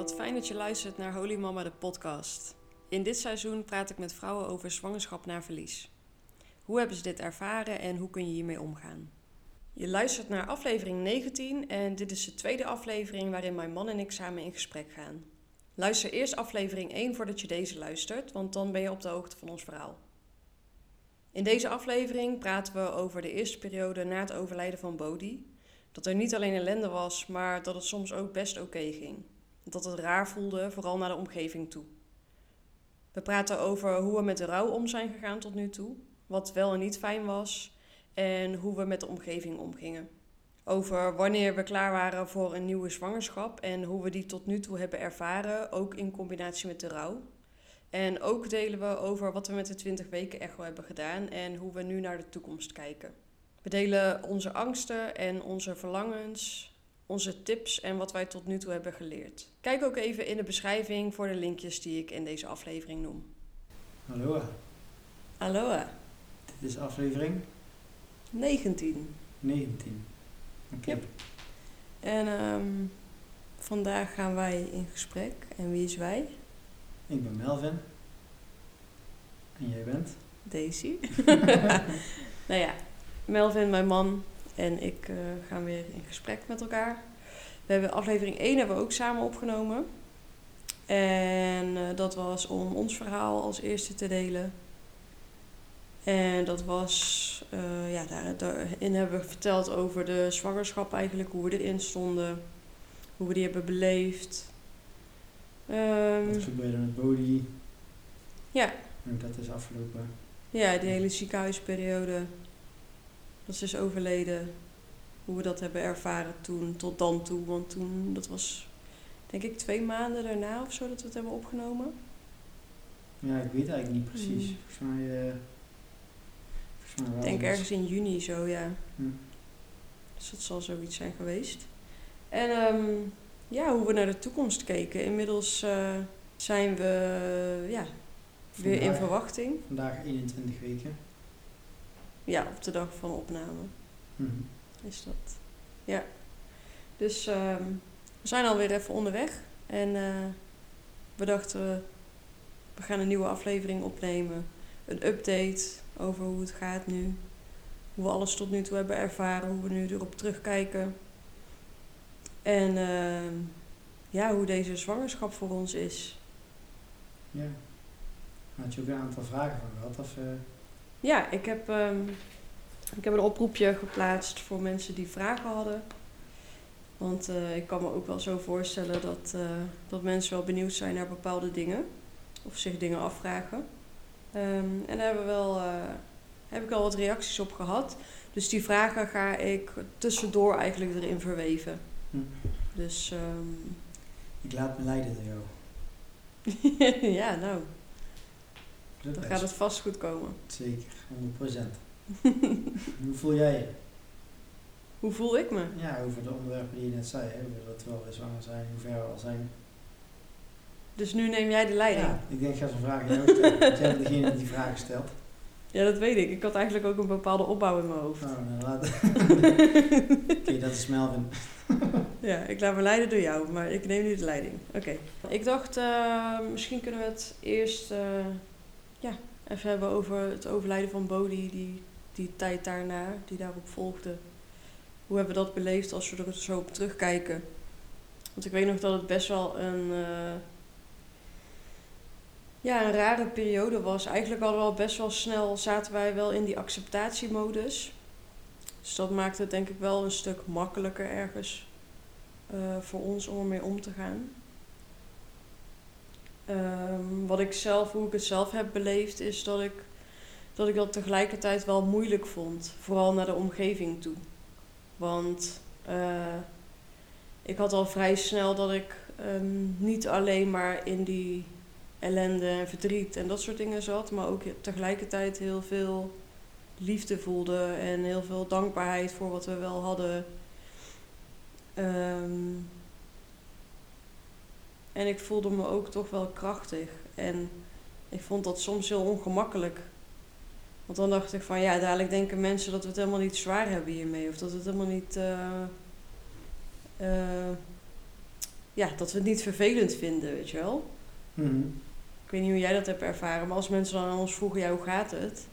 wat fijn dat je luistert naar Holy Mama de podcast. In dit seizoen praat ik met vrouwen over zwangerschap na verlies. Hoe hebben ze dit ervaren en hoe kun je hiermee omgaan? Je luistert naar aflevering 19 en dit is de tweede aflevering waarin mijn man en ik samen in gesprek gaan. Luister eerst aflevering 1 voordat je deze luistert, want dan ben je op de hoogte van ons verhaal. In deze aflevering praten we over de eerste periode na het overlijden van Bodhi. Dat er niet alleen ellende was, maar dat het soms ook best oké ging. Dat het raar voelde, vooral naar de omgeving toe. We praten over hoe we met de rouw om zijn gegaan tot nu toe, wat wel en niet fijn was en hoe we met de omgeving omgingen. Over wanneer we klaar waren voor een nieuwe zwangerschap en hoe we die tot nu toe hebben ervaren, ook in combinatie met de rouw. En ook delen we over wat we met de 20 weken echo hebben gedaan en hoe we nu naar de toekomst kijken. We delen onze angsten en onze verlangens, onze tips en wat wij tot nu toe hebben geleerd. Kijk ook even in de beschrijving voor de linkjes die ik in deze aflevering noem. Hallo, Aloha, dit is aflevering 19. 19. Oké. Yep. En ehm, vandaag gaan wij in gesprek. En wie is wij? Ik ben Melvin. En jij bent? Daisy. nou ja, Melvin, mijn man en ik eh, gaan weer in gesprek met elkaar. We hebben aflevering 1 hebben we ook samen opgenomen. En eh, dat was om ons verhaal als eerste te delen. En dat was, eh, ja, daar, daarin hebben we verteld over de zwangerschap eigenlijk, hoe we erin stonden, hoe we die hebben beleefd. Ehm, Wat gebeurde met Bodhi? ja, hoe dat is afgelopen. Ja, die hele ziekenhuisperiode. Dat ze is overleden. Hoe we dat hebben ervaren toen, tot dan toe. Want toen, dat was denk ik twee maanden daarna of zo dat we het hebben opgenomen. Ja, ik weet eigenlijk niet precies. Hmm. Volgens mij... eh volgens mij Ik wel denk zoiets. ergens in juni zo, ja. Hm. Dus dat zal zoiets zijn geweest. En ehm, ja, hoe we naar de toekomst keken. Inmiddels eh, zijn we ja, weer in verwachting. Vandaag 21 weken. Ja, op de dag van opname. Mhm. is dat. Ja. Dus ehm, we zijn alweer even onderweg. En eh, we dachten, we gaan een nieuwe aflevering opnemen. Een update over hoe het gaat nu. Hoe we alles tot nu toe hebben ervaren. Hoe we nu erop terugkijken. En ehm, ja, hoe deze zwangerschap voor ons is. Ja. Had je ook een aantal vragen van gehad? Of, Ja, ik heb, ehm, ik heb een oproepje geplaatst voor mensen die vragen hadden. Want eh, ik kan me ook wel zo voorstellen dat, eh, dat mensen wel benieuwd zijn naar bepaalde dingen. Of zich dingen afvragen. Ehm, en daar hebben we wel, eh, heb ik al wat reacties op gehad. Dus die vragen ga ik tussendoor eigenlijk erin verweven. Hm. Dus ehm, ik laat me leiden door jou. ja, nou, dan gaat het vast goed komen. Zeker, 100%. Hoe voel jij je? Hoe voel ik me? Ja, over de onderwerpen die je net zei. Hè? Over dat we zwanger zijn, hoe ver we al zijn. Dus nu neem jij de leiding. Ja, ik denk, ik ga zo'n vraag aan jou stellen. want jij bent degene die die vraag stelt. Ja, dat weet ik. Ik had eigenlijk ook een bepaalde opbouw in mijn hoofd. Nou, dan laat... Oké, dat is Melvin. Ja, ik laat me leiden door jou, maar ik neem nu de leiding. Oké. Ik dacht, eh, misschien kunnen we het eerst eh, even hebben over het overlijden van Bodhi, die, die tijd daarna, die daarop volgde. Hoe hebben we dat beleefd als we er zo op terugkijken? Want ik weet nog dat het best wel een, eh, ja, een rare periode was. Eigenlijk hadden we al best wel snel, zaten wij wel in die acceptatiemodus. Dus dat maakte het denk ik wel een stuk makkelijker ergens eh, voor ons om ermee om te gaan. Ehm, wat ik zelf, hoe ik het zelf heb beleefd, is dat ik, dat ik dat tegelijkertijd wel moeilijk vond. Vooral naar de omgeving toe. Want eh, ik had al vrij snel dat ik ehm, niet alleen maar in die ellende en verdriet en dat soort dingen zat, maar ook tegelijkertijd heel veel liefde voelde en heel veel dankbaarheid voor wat we wel hadden. Ehm, en ik voelde me ook toch wel krachtig. En ik vond dat soms heel ongemakkelijk. Want dan dacht ik van ja, dadelijk denken mensen dat we het helemaal niet zwaar hebben hiermee. Of dat het helemaal niet. eh, eh, ja, dat we het niet vervelend vinden, weet je wel. Mhm. Ik weet niet hoe jij dat hebt ervaren, maar als mensen dan aan ons vroegen, ja, hoe gaat het?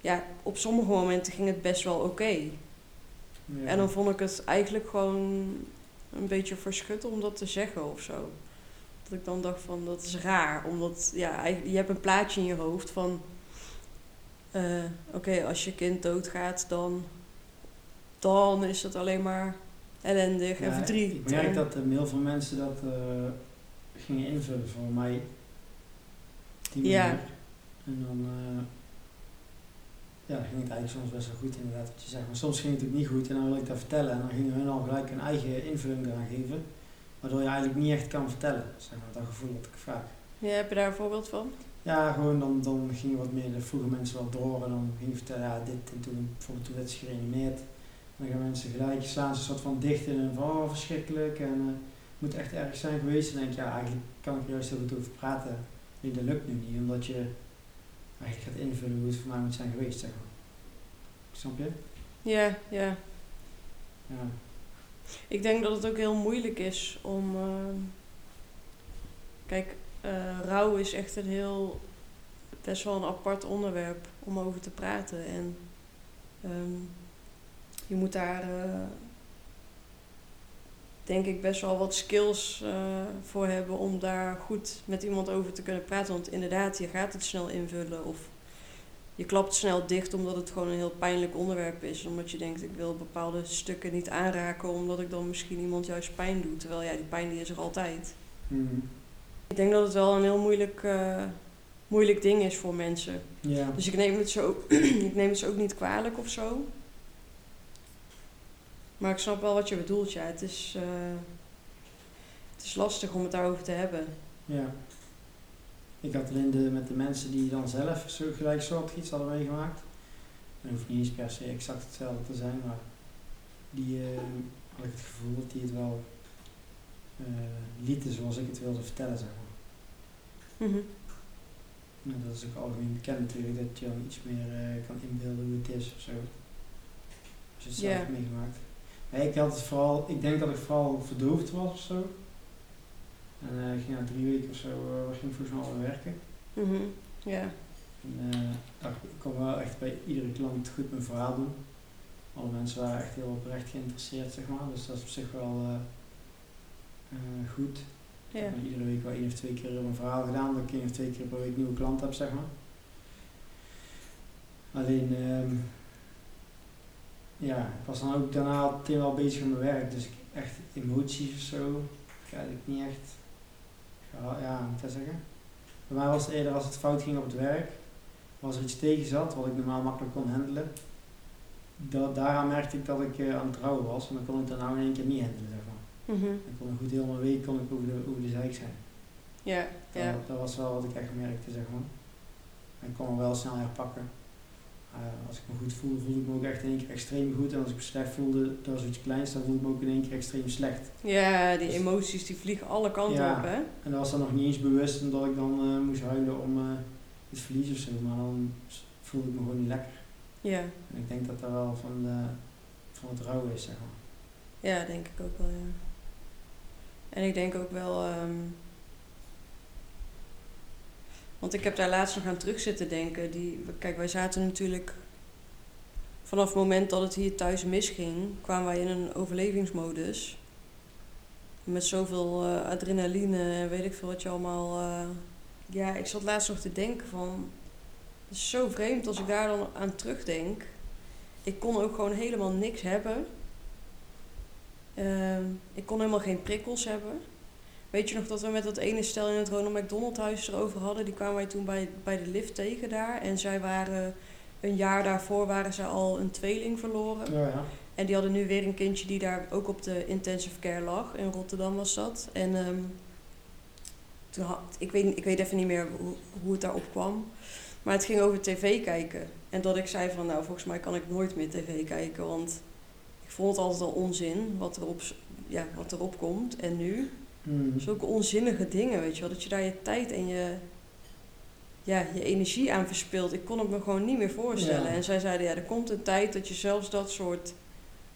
Ja, op sommige momenten ging het best wel oké. Ja. En dan vond ik het eigenlijk gewoon een beetje verschut om dat te zeggen of zo. Dat ik dan dacht van, dat is raar. Omdat, ja, je hebt een plaatje in je hoofd van... eh, Oké, als je kind doodgaat, dan... Dan is het alleen maar ellendig en verdriet. Ik merk en- dat heel veel mensen dat eh, gingen invullen voor mij. Die Ja. En dan eh, ja, dan ging het eigenlijk soms best wel goed inderdaad wat je zegt. Maar soms ging het ook niet goed en dan wil ik dat vertellen. En dan gingen hun al gelijk hun eigen invulling eraan geven. Waardoor je eigenlijk niet echt kan vertellen. Zeg maar, dat gevoel dat ik vaak. Ja, heb je daar een voorbeeld van? Ja, gewoon dan, dan ging je wat meer, dan vroegen mensen wel door en dan ging je vertellen, ja, dit en toen, bijvoorbeeld toen werd ze gereanimeerd. En dan gaan mensen gelijk, slaan ze een soort van dicht in en van, oh verschrikkelijk en het moet echt erg zijn geweest. En dan denk je, ja, eigenlijk kan ik er juist heel goed over praten. Nee, dat lukt nu niet, omdat je eigenlijk gaat invullen hoe het voor mij moet zijn geweest, zeg maar. Snap je? Ja, ja. Ja. Ik denk dat het ook heel moeilijk is om. ehm, kijk, eh, rouw is echt een heel. best wel een apart onderwerp om over te praten. En ehm, je moet daar. eh, denk ik best wel wat skills eh, voor hebben om daar goed met iemand over te kunnen praten. Want inderdaad, je gaat het snel invullen of je klapt snel dicht omdat het gewoon een heel pijnlijk onderwerp is. Omdat je denkt, ik wil bepaalde stukken niet aanraken omdat ik dan misschien iemand juist pijn doe. Terwijl ja, die pijn die is er altijd. Mhm. Ik denk dat het wel een heel moeilijk, eh, moeilijk ding is voor mensen. Dus ik neem het zo, ik neem het zo ook niet kwalijk of zo. Maar ik snap wel wat je bedoelt, ja. Het is, eh, het is lastig om het daarover te hebben. Ja. Ik had alleen de, met de mensen die dan zelf zo gelijksoortig iets hadden meegemaakt. Dat hoeft niet eens per se exact hetzelfde te zijn, maar die eh, had ik het gevoel dat die het wel eh, lieten zoals ik het wilde vertellen, zeg maar. En dat is ook algemeen bekend natuurlijk, dat je dan iets meer kan inbeelden hoe het is of zo. Als je het zelf hebt meegemaakt. Ik had het vooral, ik denk dat ik vooral verdoofd was of zo. En eh, ik ging na drie weken of zo, eh, ging volgens mij al werken. Mhm. Ja. En, eh, nou, ik kon wel echt bij iedere klant goed mijn verhaal doen. Alle mensen waren echt heel oprecht geïnteresseerd, zeg maar. Dus dat is op zich wel eh, eh, goed. Ik heb iedere week wel één of twee keer mijn verhaal gedaan, dat ik één of twee keer per week nieuwe klant heb, zeg maar. Alleen, ehm, ja, ik was dan ook daarna meteen wel bezig met mijn werk, dus ik, echt emoties of zo, ik eigenlijk niet echt, ja, moet ik zeggen? Bij mij was het eerder als het fout ging op het werk, als er iets tegen zat, wat ik normaal makkelijk kon handelen, dat, daaraan merkte ik dat ik eh, aan het rouwen was en dan kon ik dat nou in één keer niet handelen, zeg maar. Mhm. Dan kon ik goed heel mijn week kon ik over de, over de zeik zijn. Ja. Dat, Ja. dat was wel wat ik echt merkte, zeg maar. En ik kon me wel snel herpakken. Als ik me goed voelde, voelde ik me ook echt in één keer extreem goed. En als ik me slecht voelde, dat was iets kleins, dan voelde ik me ook in één keer extreem slecht. Ja, die Dus- emoties die vliegen alle kanten Ja. op, hè? En dat was dan nog niet eens bewust omdat ik dan eh, moest huilen om eh, het verlies of zo. Maar dan voelde ik me gewoon niet lekker. Ja. En ik denk dat dat wel van, de, van het rouwen is, zeg maar. Ja, denk ik ook wel, ja. En ik denk ook wel... ehm, want ik heb daar laatst nog aan terug zitten denken. Die, kijk, wij zaten natuurlijk... Vanaf het moment dat het hier thuis misging, kwamen wij in een overlevingsmodus. Met zoveel eh, adrenaline en weet ik veel wat je allemaal... eh, ja, ik zat laatst nog te denken van... Het is zo vreemd als ik daar dan aan terugdenk. Ik kon ook gewoon helemaal niks hebben. Ehm, ik kon helemaal geen prikkels hebben. Weet je nog dat we met dat ene stel in het Ronald McDonald huis erover hadden? Die kwamen wij toen bij, bij de lift tegen daar. En zij waren een jaar daarvoor waren ze al een tweeling verloren. Ja, ja. En die hadden nu weer een kindje die daar ook op de intensive care lag. In Rotterdam was dat. En ehm, toen had, ik, weet, ik weet even niet meer hoe, hoe het daarop kwam. Maar het ging over tv kijken. En dat ik zei van, nou volgens mij kan ik nooit meer tv kijken. Want ik vond het altijd al onzin wat erop, ja, wat erop komt. En nu, Mm. zulke onzinnige dingen, weet je wel. Dat je daar je tijd en je, ja, je energie aan verspilt. Ik kon het me gewoon niet meer voorstellen. Ja. En zij zeiden, ja, er komt een tijd dat je zelfs dat soort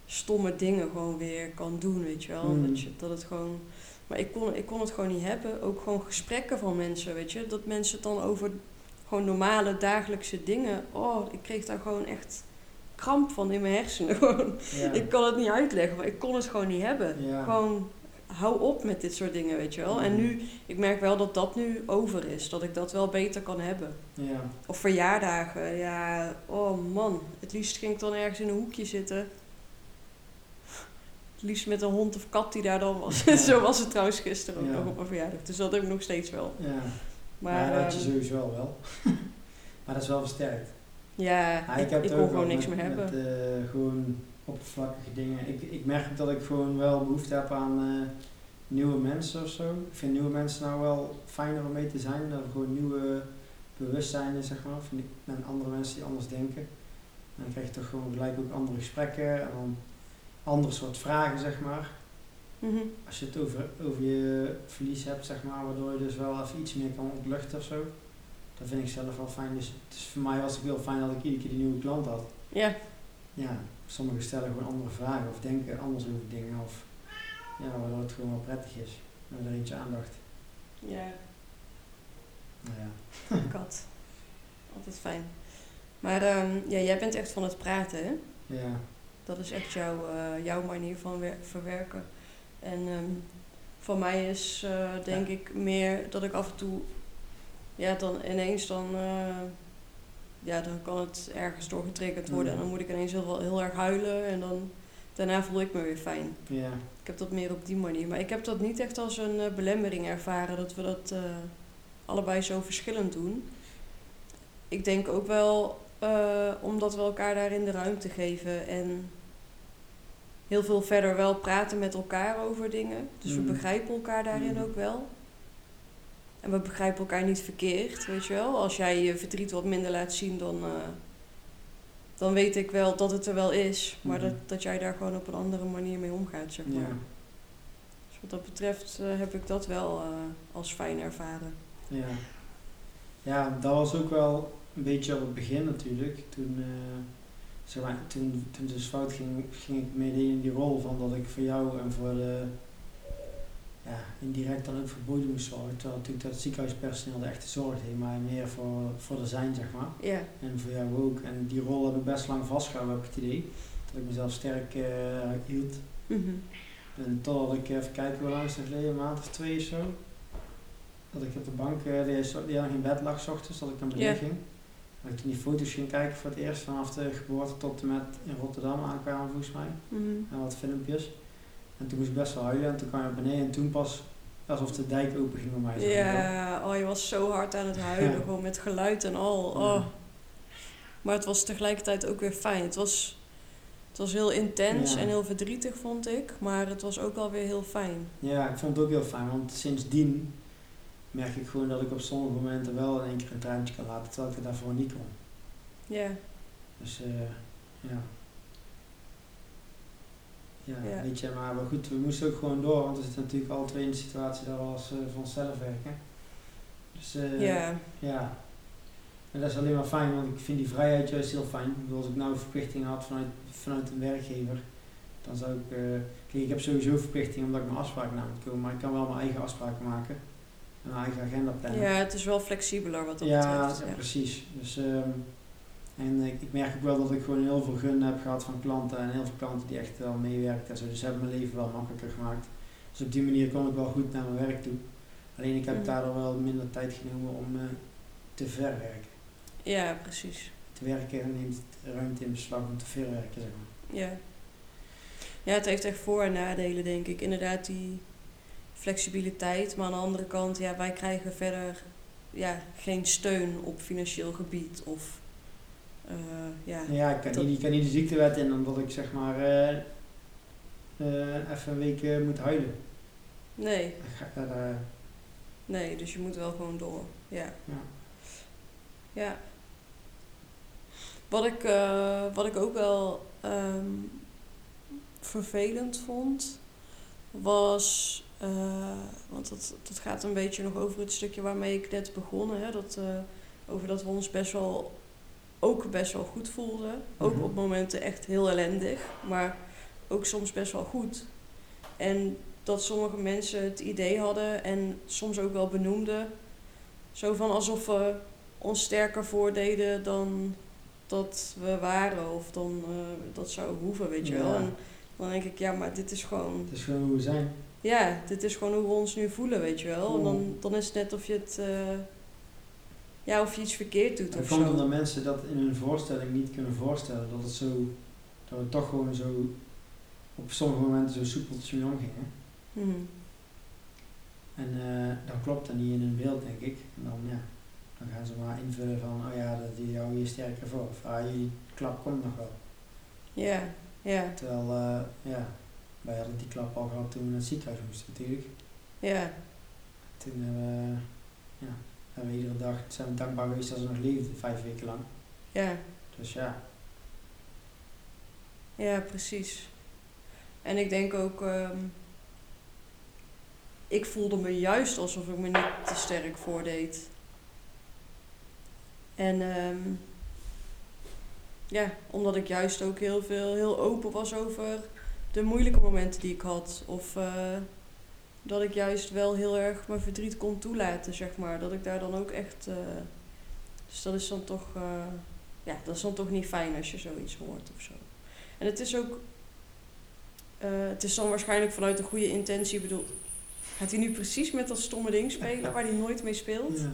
stomme dingen gewoon weer kan doen, weet je wel. Mm. Dat, je, dat het gewoon... Maar ik kon, ik kon het gewoon niet hebben. Ook gewoon gesprekken van mensen, weet je. Dat mensen het dan over gewoon normale dagelijkse dingen... Oh, ik kreeg daar gewoon echt kramp van in mijn hersenen. Gewoon. Ja. Ik kan het niet uitleggen, maar ik kon het gewoon niet hebben. Ja. Gewoon, hou op met dit soort dingen, weet je wel. En Mhm. nu, ik merk wel dat dat nu over is. Dat ik dat wel beter kan hebben. Ja. Of verjaardagen, ja, oh man. Het liefst ging ik dan ergens in een hoekje zitten. Het liefst met een hond of kat die daar dan was. Zo was het trouwens gisteren ook Ja. nog op mijn verjaardag. Dus dat heb ik nog steeds wel. Ja. Maar ja, dat je ehm, sowieso wel. maar dat is wel versterkt. ja, ik, heb ik het kon gewoon niks meer hebben. Met eh, gewoon oppervlakkige dingen. Ik, ik merk dat ik gewoon wel behoefte heb aan eh, nieuwe mensen of zo. Ik vind nieuwe mensen nou wel fijner om mee te zijn. Dat er gewoon nieuwe bewustzijnen, zeg maar. Vind ik, en andere mensen die anders denken. En dan krijg je toch gewoon gelijk ook andere gesprekken en dan ander soort vragen, zeg maar. Mhm. Als je het over, over je verlies hebt, zeg maar, waardoor je dus wel even iets meer kan ontluchten of zo. Dat vind ik zelf wel fijn. Dus, dus voor mij was het heel fijn dat ik iedere keer die nieuwe klant had. Ja, Ja, sommigen stellen gewoon andere vragen of denken anders over dingen. Of ja, waardoor het gewoon wel prettig is. En er eentje aandacht. ja, Nou ja. kat. Altijd fijn. Maar ehm, ja, jij bent echt van het praten, hè? Ja, Dat is echt jouw, eh, jouw manier van wer- verwerken. En ehm, van mij is eh, denk ik meer dat ik af en toe, ja, dan ineens dan, eh, ja, dan kan het ergens door getriggerd worden. En dan moet ik ineens heel, heel erg huilen en dan daarna voel ik me weer fijn. ja, Ik heb dat meer op die manier. Maar ik heb dat niet echt als een eh, belemmering ervaren dat we dat eh, allebei zo verschillend doen. Ik denk ook wel eh, omdat we elkaar daarin de ruimte geven en heel veel verder wel praten met elkaar over dingen. Dus we Mm. begrijpen elkaar daarin Mm. ook wel. En we begrijpen elkaar niet verkeerd, weet je wel. Als jij je verdriet wat minder laat zien, dan, eh, dan weet ik wel dat het er wel is. Maar Mhm. dat, dat jij daar gewoon op een andere manier mee omgaat, zeg maar. ja, Dus wat dat betreft eh, heb ik dat wel eh, als fijn ervaren. ja. Ja, dat was ook wel een beetje op het begin natuurlijk. Toen, zeg maar, toen, toen het dus fout ging, ging ik mee in die rol van dat ik voor jou en voor de, ja, indirect dan ook voor zorgen. Terwijl natuurlijk dat ziekenhuispersoneel de echte zorg heeft, maar meer voor, voor de zijn, zeg maar. Ja, En voor jou ook. En die rol heb ik best lang vastgehouden, heb ik het idee. Dat ik mezelf sterk eh, hield. Mhm. En totdat ik even kijken hoe lang is het geleden, een maand of twee of zo. Dat ik op de bank, eh, die, die in bed lag, s ochtends, dat ik naar beneden Ja. ging. Dat ik toen die foto's ging kijken voor het eerst, vanaf de geboorte tot en met in Rotterdam aankwamen volgens mij. Mhm. En wat filmpjes. En toen moest ik best wel huilen en toen kwam ik naar beneden en toen pas alsof de dijk open ging bij mij. Ja, oh, je was zo hard aan het huilen, Ja. gewoon met geluid en al. Oh. Maar het was tegelijkertijd ook weer fijn. Het was, het was heel intens Ja. en heel verdrietig, vond ik. Maar het was ook alweer heel fijn. Ja, ik vond het ook heel fijn, want sindsdien merk ik gewoon dat ik op sommige momenten wel in één keer een traantje kan laten, terwijl ik het daarvoor niet kon. Ja, Dus eh, ja. Ja, Ja. weet je, maar, maar goed, we moesten ook gewoon door, want we zitten natuurlijk twee in de situatie dat we als eh, voor onszelf werken. Dus eh, ja. ja. En dat is alleen maar fijn, want ik vind die vrijheid juist heel fijn. Ik bedoel, als ik nou een verplichting had vanuit, vanuit een werkgever, dan zou ik... eh, kijk, ik heb sowieso verplichtingen omdat ik mijn afspraken na moet komen, maar ik kan wel mijn eigen afspraken maken. En mijn eigen agenda plannen. ja, het is wel flexibeler wat dat Ja, betreft. Ja. precies. Dus, ehm, en ik, ik merk ook wel dat ik gewoon heel veel gun heb gehad van klanten en heel veel klanten die echt wel meewerken en zo. Dus ze hebben mijn leven wel makkelijker gemaakt. Dus op die manier kom ik wel goed naar mijn werk toe. Alleen ik heb Mhm. daardoor wel minder tijd genomen om eh, te verwerken. ja, precies. Te werken neemt ruimte in beslag om te verwerken, zeg maar. Ja. Ja, het heeft echt voor- en nadelen, denk ik. Inderdaad, die flexibiliteit. Maar aan de andere kant, ja, wij krijgen verder ja, geen steun op financieel gebied. Of, ja. Ja, ik kan, Dat- niet, ik kan niet de ziektewet in omdat ik zeg maar eh, eh, even een week eh, moet huilen. Nee, daar- nee, dus je moet wel gewoon door. Ja. ja. Ja. Wat ik, eh, wat ik ook wel ehm, vervelend vond, was, eh, want dat, dat gaat een beetje nog over het stukje waarmee ik net begon, hè, dat, eh, over dat we ons best wel, ook best wel goed voelden. Ook Mhm. op momenten echt heel ellendig, maar ook soms best wel goed. En dat sommige mensen het idee hadden en soms ook wel benoemden. Zo van alsof we ons sterker voordeden dan dat we waren of dan uh, dat zou hoeven, weet je wel. En dan denk ik, ja, maar dit is gewoon... Het is gewoon hoe we zijn. Ja, dit is gewoon hoe we ons nu voelen, weet je wel. En dan, dan is het net of je het... Uh, ja, of je iets verkeerd doet of zo. omdat mensen dat in hun voorstelling niet kunnen voorstellen. Dat het zo... Dat we toch gewoon zo... Op sommige momenten zo soepeltjes mee omgingen. Mm En uh, dan klopt dat niet in hun beeld, denk ik. En dan, ja... Dan gaan ze maar invullen van... Oh ja, dat die jou hier sterker voor. Of ah, je klap komt nog wel. Ja, ja. Terwijl, uh, ja... Wij hadden die klap al gehad toen we naar het ziekenhuis moesten natuurlijk. Ja. Toen hebben we, ja, hebben we iedere dag zijn we dankbaar geweest dat ze nog leefde, vijf weken lang. Ja. Dus ja. Ja, precies. En ik denk ook, um, ik voelde me juist alsof ik me niet te sterk voordeed. En um, ja, omdat ik juist ook heel veel, heel open was over de moeilijke momenten die ik had. Of uh, dat ik juist wel heel erg mijn verdriet kon toelaten, zeg maar. Dat ik daar dan ook echt. Uh, dus dat is dan toch. Uh, ja, dat is dan toch niet fijn als je zoiets hoort of zo. En het is ook. het is dan waarschijnlijk vanuit een goede intentie bedoeld. Gaat hij nu precies met dat stomme ding spelen waar hij nooit mee speelt? Ja.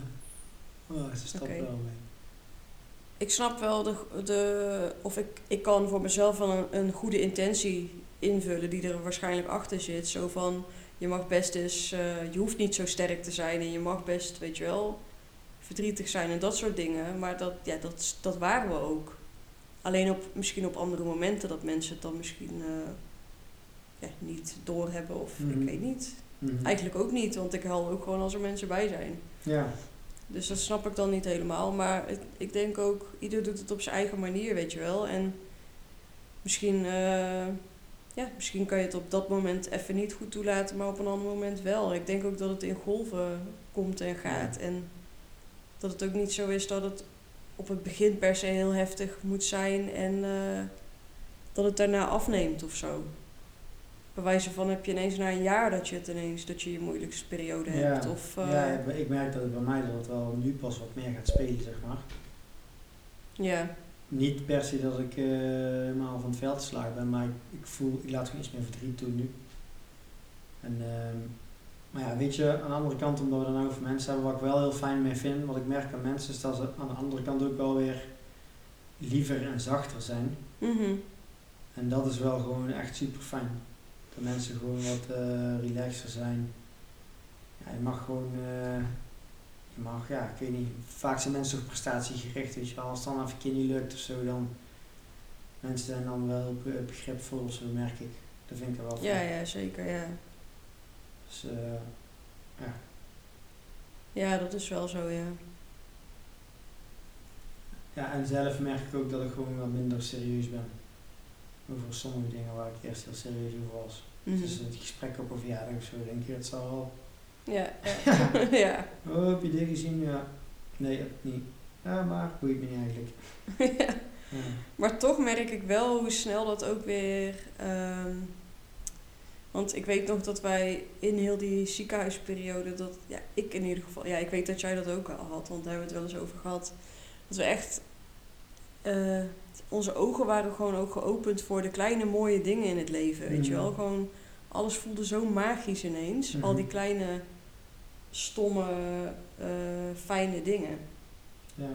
Oh, ze stapt okay. wel mee. Ik snap wel de, de. Of ik, ik kan voor mezelf wel een, een goede intentie invullen die er waarschijnlijk achter zit. Zo van, je mag best eens, uh, je hoeft niet zo sterk te zijn en je mag best, weet je wel, verdrietig zijn en dat soort dingen. Maar dat, ja, dat, dat waren we ook. Alleen op, misschien op andere momenten dat mensen het dan misschien uh, ja, niet doorhebben of ik mhm. weet niet. Mhm. Eigenlijk ook niet, want ik haal ook gewoon als er mensen bij zijn. Ja. Dus dat snap ik dan niet helemaal. Maar ik, ik denk ook, ieder doet het op zijn eigen manier, weet je wel. En misschien uh, ja, misschien kan je het op dat moment even niet goed toelaten, maar op een ander moment wel. Ik denk ook dat het in golven komt en gaat. En dat het ook niet zo is dat het op het begin per se heel heftig moet zijn en uh, dat het daarna afneemt of zo. Bij wijze van heb je ineens na een jaar dat je het ineens, dat je je moeilijkste periode hebt. Of, uh, ja, ik merk dat het bij mij dat het wel nu pas wat meer gaat spelen, zeg maar. Ja niet per se dat ik uh, helemaal van het veld geslagen ben, maar ik, ik, voel, ik laat gewoon iets meer verdriet toe nu. En, uh, maar ja, weet je, aan de andere kant, omdat we dan over mensen hebben, wat ik wel heel fijn mee vind, wat ik merk aan mensen, is dat ze aan de andere kant ook wel weer liever en zachter zijn. Mm En dat is wel gewoon echt super fijn. Dat mensen gewoon wat uh, relaxer zijn. Ja, je mag gewoon mag, ja, ik weet niet. Vaak zijn mensen toch prestatiegericht, weet je wel. Als het dan even een keer niet lukt of zo, dan... Mensen zijn dan wel begripvol, zo merk ik. Dat vind ik wel Ja, ja, zeker, ja. Dus, uh, ja. Ja, dat is wel zo, ja. Ja, en zelf merk ik ook dat ik gewoon wat minder serieus ben. Over sommige dingen waar ik eerst heel serieus over was. Mm Dus het gesprek op een verjaardag of zo, denk je, het zal wel ja. Ja. ja. Oh, heb je dit gezien? Ja. Nee, niet. Ja, maar boeit me niet eigenlijk. ja. ja. Maar toch merk ik wel hoe snel dat ook weer... Um, want ik weet nog dat wij in heel die ziekenhuisperiode... Dat, ja, ik in ieder geval... Ja, ik weet dat jij dat ook al had. Want daar hebben we het wel eens over gehad. Dat we echt... Uh, onze ogen waren gewoon ook geopend voor de kleine mooie dingen in het leven. Weet je wel? Gewoon alles voelde zo magisch ineens. Al die mhm. kleine stomme, uh, fijne dingen. Ja.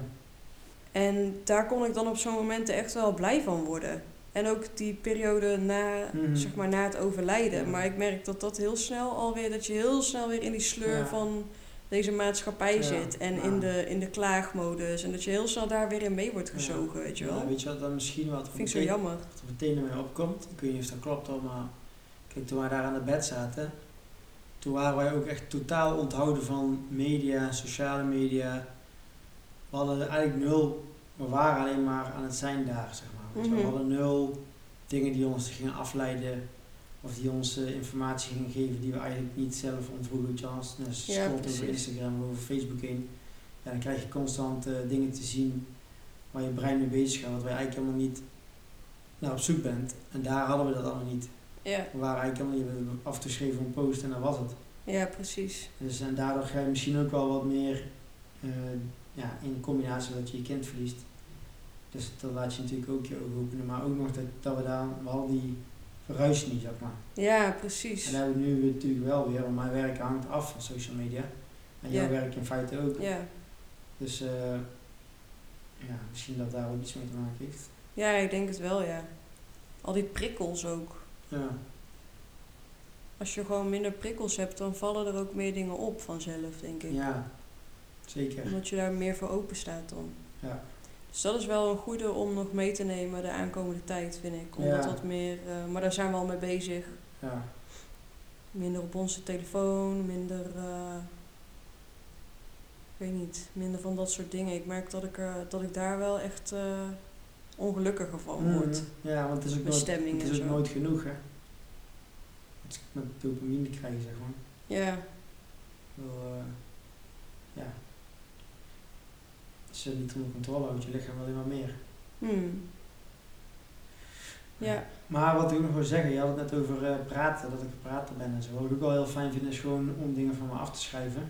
En daar kon ik dan op zo'n momenten echt wel blij van worden. En ook die periode na, mhm. zeg maar, na het overlijden. Maar ik merk dat dat heel snel alweer, dat je heel snel weer in die sleur van deze maatschappij zit. En in, de, in de klaagmodus. En dat je heel snel daar weer in mee wordt gezogen, weet je wel. weet je wat dan misschien wat... Vind ik zo jammer. Wat er meteen mij opkomt. Ik weet niet of dat klopt hoor, maar... Kijk, toen wij daar aan het bed zaten toen waren wij ook echt totaal onthouden van media, sociale media. We hadden eigenlijk nul, we waren alleen maar aan het zijn daar, zeg maar. We mhm. hadden nul dingen die ons gingen afleiden of die ons uh, informatie gingen geven die we eigenlijk niet zelf ontvoeren. Chance, dus ja, over Instagram of over Facebook heen. Ja, dan krijg je constant uh, dingen te zien waar je brein mee bezig gaat, wat wij eigenlijk helemaal niet naar op zoek bent. En daar hadden we dat allemaal niet. Ja, We waren eigenlijk helemaal je afgeschreven een post en dat was het. ja precies. Dus en daardoor ga je misschien ook wel wat meer eh, ja, in combinatie dat je je kind verliest. Dus dan laat je natuurlijk ook je ogen openen. Maar ook nog dat, dat we daar, we hadden die verhuis niet, zeg maar. Ja, precies. En dat hebben we nu natuurlijk wel weer, want mijn werk hangt af van social media. En jouw Ja. werk in feite ook. Ja. Dus eh, ja, misschien dat daar ook iets mee te maken heeft. ja, ik denk het wel, ja. Al die prikkels ook. Ja, Als je gewoon minder prikkels hebt, dan vallen er ook meer dingen op vanzelf, denk ik. ja zeker. Omdat je daar meer voor open staat dan. Ja. Dus dat is wel een goede om nog mee te nemen de aankomende tijd, vind ik. Om Ja. wat meer, eh, maar daar zijn we al mee bezig. Ja. Minder op onze telefoon, minder, eh, ik weet niet, minder van dat soort dingen. Ik merk dat ik, er, dat ik daar wel echt eh, ongelukkiger van word. Mhm. Ja, want het is ook, nooit, het is ook nooit genoeg, hè. Het is met dopamine krijgen, zeg maar. Ja, Wel, eh, ja. Als je niet onder controle houdt, je lichaam alleen maar meer. hmm. ja, Maar wat ik ook nog wil zeggen, je had het net over eh, praten, dat ik een prater ben en zo. Wat ik ook wel heel fijn vind, is gewoon om dingen van me af te schrijven.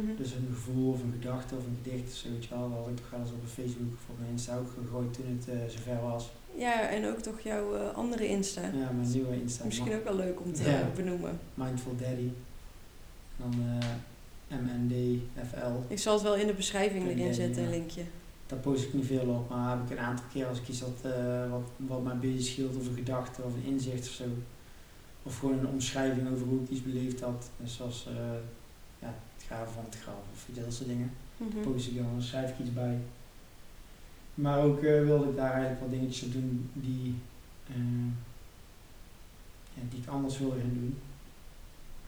Mhm. Dus een gevoel of een gedachte of een gedicht of zo, weet je wel. Dat had ik toch wel eens op Facebook of op mijn Insta ook gegooid toen het eh, zover was. ja, en ook toch jouw eh, andere Insta. Ja, mijn nieuwe Insta. Misschien ook wel leuk om te benoemen. Mindful Daddy. Dan eh MNDFL. Ik zal het wel in de beschrijving erin zetten, een linkje. Daar post ik niet veel op, maar heb ik een aantal keer als ik iets eh, wat, wat mij bezig hield of een gedachte of een inzicht of zo. Of gewoon een omschrijving over hoe ik iets beleefd had. Dus zoals graven van het graf of dat soort dingen. Mhm. Post ik dan, dan schrijf ik iets bij. Maar ook eh, wilde ik daar eigenlijk wat dingetjes op doen die, eh, ja, die ik anders wilde gaan doen.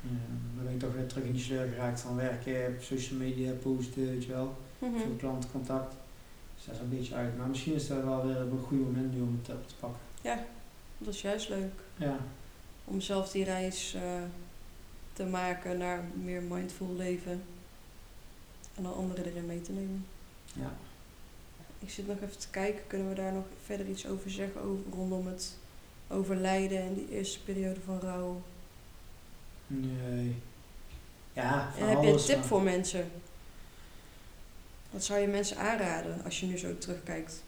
Eh, dan ben ik toch weer terug in die sleur geraakt van werken, social media, posten, weet je wel veel klantencontact. Dus dat is een beetje uit. Maar misschien is dat wel weer een goed moment nu om het op te pakken. Ja, dat is juist leuk. Ja, Om zelf die reis eh, te maken naar meer mindful leven. En dan anderen erin mee te nemen. ja. Ik zit nog even te kijken, kunnen we daar nog verder iets over zeggen over, rondom het overlijden en die eerste periode van rouw? Nee. Ja, En heb je een tip maar- voor mensen? Wat zou je mensen aanraden als je nu zo terugkijkt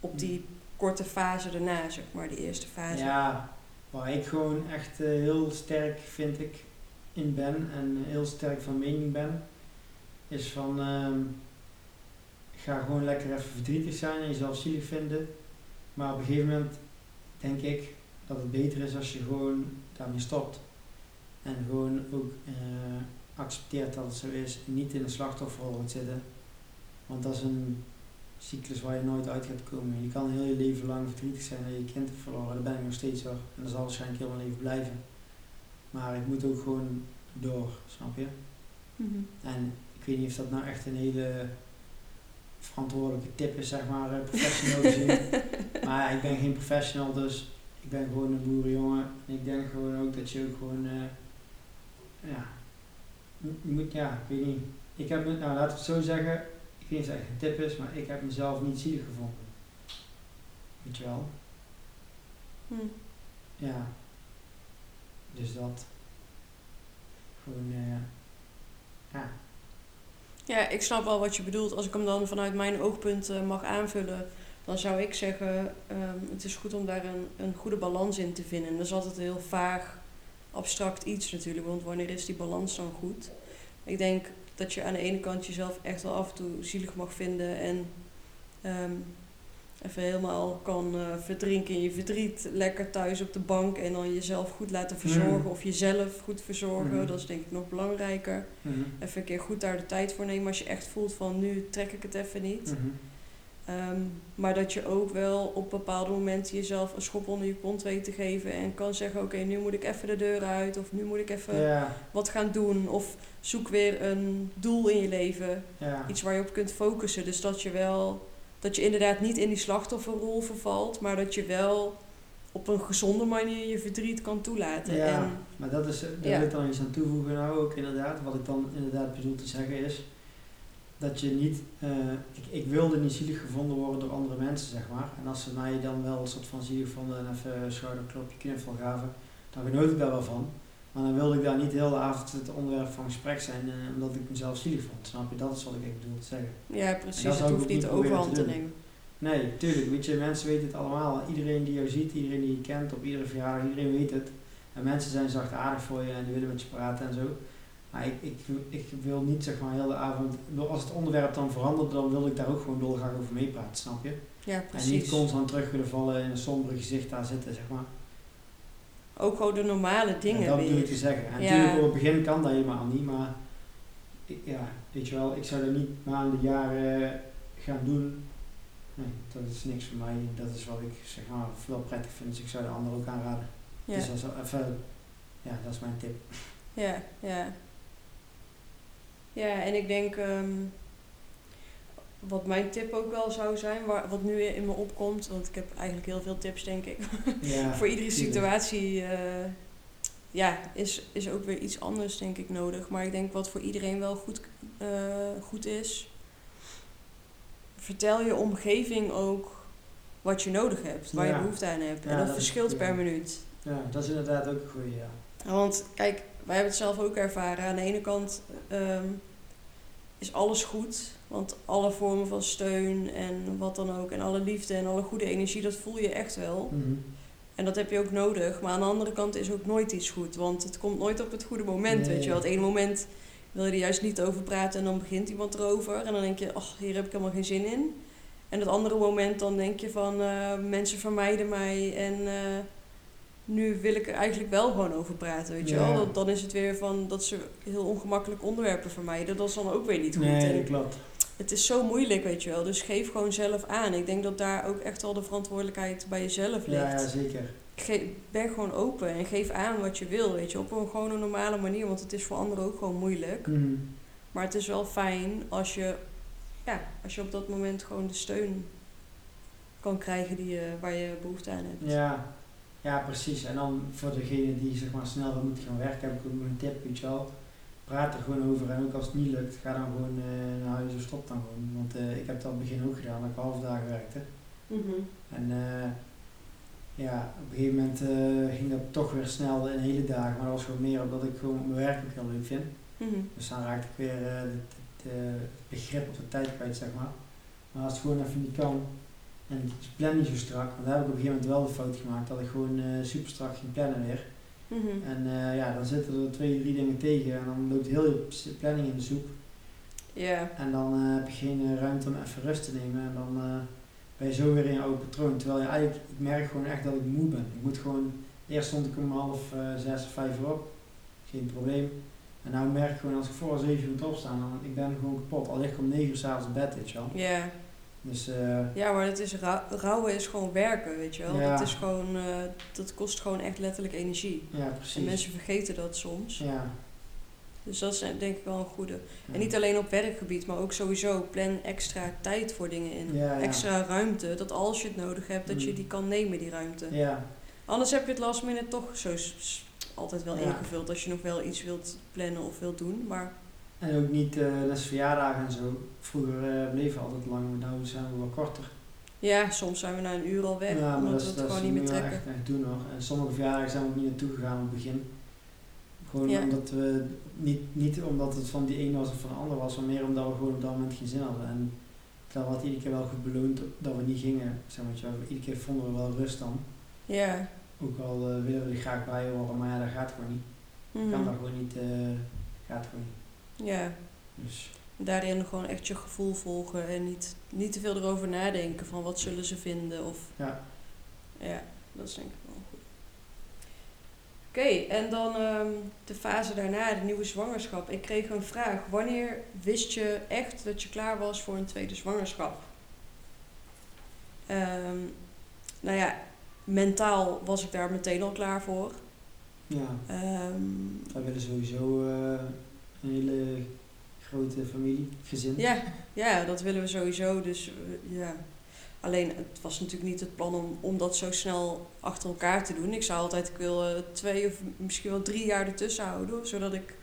op die korte fase daarna, zeg maar, die eerste fase? Ja, waar ik gewoon echt eh, heel sterk, vind ik, in ben en heel sterk van mening ben, is van ehm, ga gewoon lekker even verdrietig zijn en jezelf zielig vinden. Maar op een gegeven moment denk ik dat het beter is als je gewoon daarmee stopt. En gewoon ook eh, accepteert dat het zo is en niet in de slachtofferrol gaat zitten. Want dat is een cyclus waar je nooit uit gaat komen. Je kan heel je leven lang verdrietig zijn dat je kind hebt verloren. Dat ben ik nog steeds hoor. En dat zal waarschijnlijk heel mijn leven blijven. Maar ik moet ook gewoon door, snap je? Mhm. En ik weet niet of dat nou echt een hele verantwoordelijke tip is, zeg maar, eh, professioneel gezien. maar ik ben geen professional, dus ik ben gewoon een boerenjongen. En ik denk gewoon ook dat je ook gewoon, eh, ja, je moet, ja, ik weet niet. Ik heb, me- nou laat het zo zeggen, ik weet niet of het echt een tip is, maar ik heb mezelf niet zielig gevonden. Weet je wel? Hm. Ja. Dus dat. Gewoon, eh, ja. Ja, ik snap wel wat je bedoelt. Als ik hem dan vanuit mijn oogpunt eh, mag aanvullen, dan zou ik zeggen: ehm, het is goed om daar een, een goede balans in te vinden. En dat is altijd heel vaag, abstract iets natuurlijk, want wanneer is die balans dan goed? Ik denk dat je aan de ene kant jezelf echt wel af en toe zielig mag vinden en ehm, even helemaal kan eh, verdrinken in je verdriet, lekker thuis op de bank en dan jezelf goed laten verzorgen Mhm. of jezelf goed verzorgen. Mhm. Dat is denk ik nog belangrijker Mhm. even een keer goed daar de tijd voor nemen als je echt voelt van nu trek ik het even niet. Mhm. Ehm, maar dat je ook wel op bepaalde momenten jezelf een schop onder je kont weet te geven en kan zeggen oké nu moet ik even de deur uit of nu moet ik even wat gaan doen of zoek weer een doel in je leven, iets waar je op kunt focussen. Dus dat je wel, dat je inderdaad niet in die slachtofferrol vervalt, maar dat je wel op een gezonde manier je verdriet kan toelaten. Ja, En, maar dat is, daar Ja. wil ik dan iets aan toevoegen nou ook inderdaad. Wat ik dan inderdaad bedoel te zeggen is, dat je niet, eh, ik, ik wilde niet zielig gevonden worden door andere mensen zeg maar. En als ze mij dan wel een soort van zielig vonden en even een schouderklopje knuffel gaven, dan genoot ik daar wel van. Maar dan wilde ik daar niet heel de avond het onderwerp van gesprek zijn, eh, omdat ik mezelf zielig vond. Snap je? Dat is wat ik bedoel te zeggen. Ja, precies. dat Het hoeft niet de overhand te nemen. Nee, tuurlijk. Weet je, mensen weten het allemaal. Iedereen die jou ziet, iedereen die je kent, op iedere verjaardag, iedereen weet het. En mensen zijn zachtaardig voor je en die willen met je praten en zo. Maar ik, ik, ik wil niet zeg maar heel de avond, als het onderwerp dan verandert, dan wil ik daar ook gewoon dolgraag over meepraten, snap je? Ja, En niet precies. constant terug willen vallen in een somber gezicht daar zitten, zeg maar. Ook gewoon de normale dingen en dat bedoel ik te zeggen. En Ja. natuurlijk op het begin kan dat helemaal niet, maar ik- ja, weet je wel, ik zou dat niet maanden, jaren gaan doen. Nee, dat is niks voor mij. Dat is wat ik zeg maar wel prettig vind, dus ik zou de anderen ook aanraden. Ja, Dus dat is even, ja, dat is mijn tip. ja, ja. Ja, en ik denk, ehm, wat mijn tip ook wel zou zijn, waar, wat nu in me opkomt, want ik heb eigenlijk heel veel tips, denk ik. Ja, Voor iedere situatie, eh, ja, is, is ook weer iets anders, denk ik, nodig. Maar ik denk wat voor iedereen wel goed, eh, goed is, vertel je omgeving ook wat je nodig hebt, waar Ja. je behoefte aan hebt. Ja, en dat, verschilt per minuut. Ja, dat is inderdaad ook een goeie, ja. Want kijk, wij hebben het zelf ook ervaren. Aan de ene kant ehm, is alles goed. Want alle vormen van steun en wat dan ook. En alle liefde en alle goede energie, dat voel je echt wel. Mhm. En dat heb je ook nodig. Maar aan de andere kant is ook nooit iets goed. Want het komt nooit op het goede moment. Nee. Weet je wel. Het ene moment wil je er juist niet over praten. En dan begint iemand erover. En dan denk je, ach, hier heb ik helemaal geen zin in. En het andere moment dan denk je van, eh, mensen vermijden mij. En eh, nu wil ik er eigenlijk wel gewoon over praten. Weet je Ja. wel. Dan, dan is het weer van dat ze heel ongemakkelijk onderwerpen vermijden. Dat is dan ook weer niet goed. Nee, En klopt. Het is zo moeilijk, weet je wel. Dus geef gewoon zelf aan. Ik denk dat daar ook echt wel de verantwoordelijkheid bij jezelf ligt. Ja, ja, zeker. Ge- ben gewoon open en geef aan wat je wil, weet je, op een gewoon een normale manier, want het is voor anderen ook gewoon moeilijk. Mhm. Maar het is wel fijn als je, ja, als je op dat moment gewoon de steun kan krijgen die je, waar je behoefte aan hebt. Ja. ja, precies. En dan voor degene die zeg maar snel moeten gaan werken, heb ik ook nog een tip, weet je wel. Praat er gewoon over en ook als het niet lukt, ga dan gewoon eh, naar huis of stop dan gewoon. Want eh, ik heb dat in het begin ook gedaan, dat ik half dagen werkte. Mhm. En eh, ja, op een gegeven moment ging dat toch weer snel in hele dagen, maar dat was gewoon meer omdat ik gewoon mijn werk ook heel leuk vind. Mhm. Dus dan raakte ik weer het, het, het begrip op de tijd kwijt, zeg maar. Maar als het gewoon even niet kan en ik plan niet zo strak, want daar heb ik op een gegeven moment wel de fout gemaakt dat ik gewoon super strak ging plannen weer. Mhm. En eh, ja, dan zitten er twee, drie dingen tegen en dan loopt heel je planning in de soep. Ja, En dan eh, heb je geen eh, ruimte om even rust te nemen en dan ben je zo weer in je oude patroon. Terwijl je eigenlijk, ik merk gewoon echt dat ik moe ben. Ik moet gewoon, eerst stond ik om half zes of vijf uur op, geen probleem. En nou merk ik gewoon als ik voor zeven uur moet opstaan, dan ik ben gewoon kapot. Al lig ik om negen uur s'avonds in bed, weet je wel. ja. Dus eh, Ja, maar het is rou- rouwen is gewoon werken, weet je wel. Ja. Dat is gewoon, eh, dat kost gewoon echt letterlijk energie. ja, En precies. mensen vergeten dat soms. Ja, Dus dat is eh, denk ik wel een goede. ja. En niet alleen op werkgebied, maar ook sowieso plan extra tijd voor dingen in. Ja. Extra ruimte, dat als je het nodig hebt, dat je Mm. die kan nemen, die ruimte. Ja, Anders heb je het last minute toch zo altijd wel ingevuld als je nog wel iets wilt plannen of wilt doen. Maar en ook niet, eh net verjaardagen en zo. Vroeger eh, bleven we altijd lang, maar nu zijn we wel korter. ja, soms zijn we na een uur al weg, Ja, maar omdat dat we het dat gewoon niet meer trekken. echt, echt doen hoor. En sommige verjaardagen zijn we ook niet naartoe gegaan op het begin. Gewoon Ja. omdat we, niet, niet omdat het van die een was of van de ander was, maar meer omdat we gewoon op dat moment geen zin hadden. En dat werd iedere keer wel goed beloond dat we niet gingen. Zeg maar, iedere keer vonden we wel rust dan. Ja. Ook al eh, willen we er graag bij horen, maar ja, dat gaat gewoon niet. Mhm. Kan dat gewoon niet, gaat gewoon niet. Ja. Dus Daarin gewoon echt je gevoel volgen en niet, niet te veel erover nadenken van wat zullen ze vinden of ja, Ja, dat is denk ik wel goed. Oké, en dan ehm, de fase daarna, de nieuwe zwangerschap. Ik kreeg een vraag. Wanneer wist je echt dat je klaar was voor een tweede zwangerschap? Ehm, nou ja, mentaal was ik daar meteen al klaar voor. ja. Wij willen sowieso eh, een hele grote familie, gezin. ja, ja, dat willen we sowieso. Dus eh, ja. Alleen, het was natuurlijk niet het plan om, om dat zo snel achter elkaar te doen. Ik zou altijd, ik wil eh, twee of misschien wel drie jaar ertussen houden. Zodat ik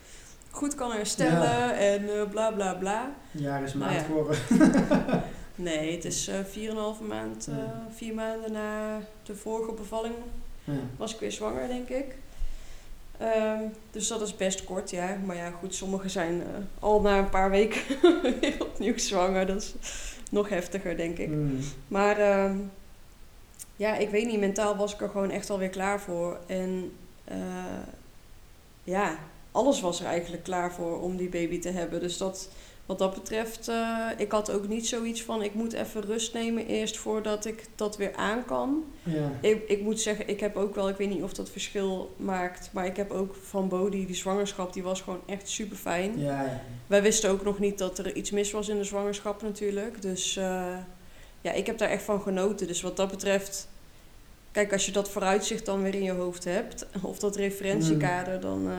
goed kan herstellen Ja. en eh, bla bla bla. Een jaar is Nou maand ja. geworden. Nee, het is eh 4,5 maand, vier maanden na de vorige bevalling ja. was ik weer zwanger, denk ik. Ehm, dus dat is best kort, ja. Maar ja, goed, sommigen zijn eh, al na een paar weken weer opnieuw zwanger. Dat is nog heftiger, denk ik. Mm. Maar ehm, ja, ik weet niet, mentaal was ik er gewoon echt alweer klaar voor. En eh, ja, alles was er eigenlijk klaar voor om die baby te hebben. Dus dat, wat dat betreft, eh, ik had ook niet zoiets van, ik moet even rust nemen eerst voordat ik dat weer aan kan. Ja. Ik, ik moet zeggen, ik heb ook wel, ik weet niet of dat verschil maakt, maar ik heb ook van Bodhi, die zwangerschap, die was gewoon echt super fijn. Ja, ja. Wij wisten ook nog niet dat er iets mis was in de zwangerschap natuurlijk. Dus eh, ja, ik heb daar echt van genoten. Dus wat dat betreft, kijk, als je dat vooruitzicht dan weer in je hoofd hebt, of dat referentiekader, dan, eh,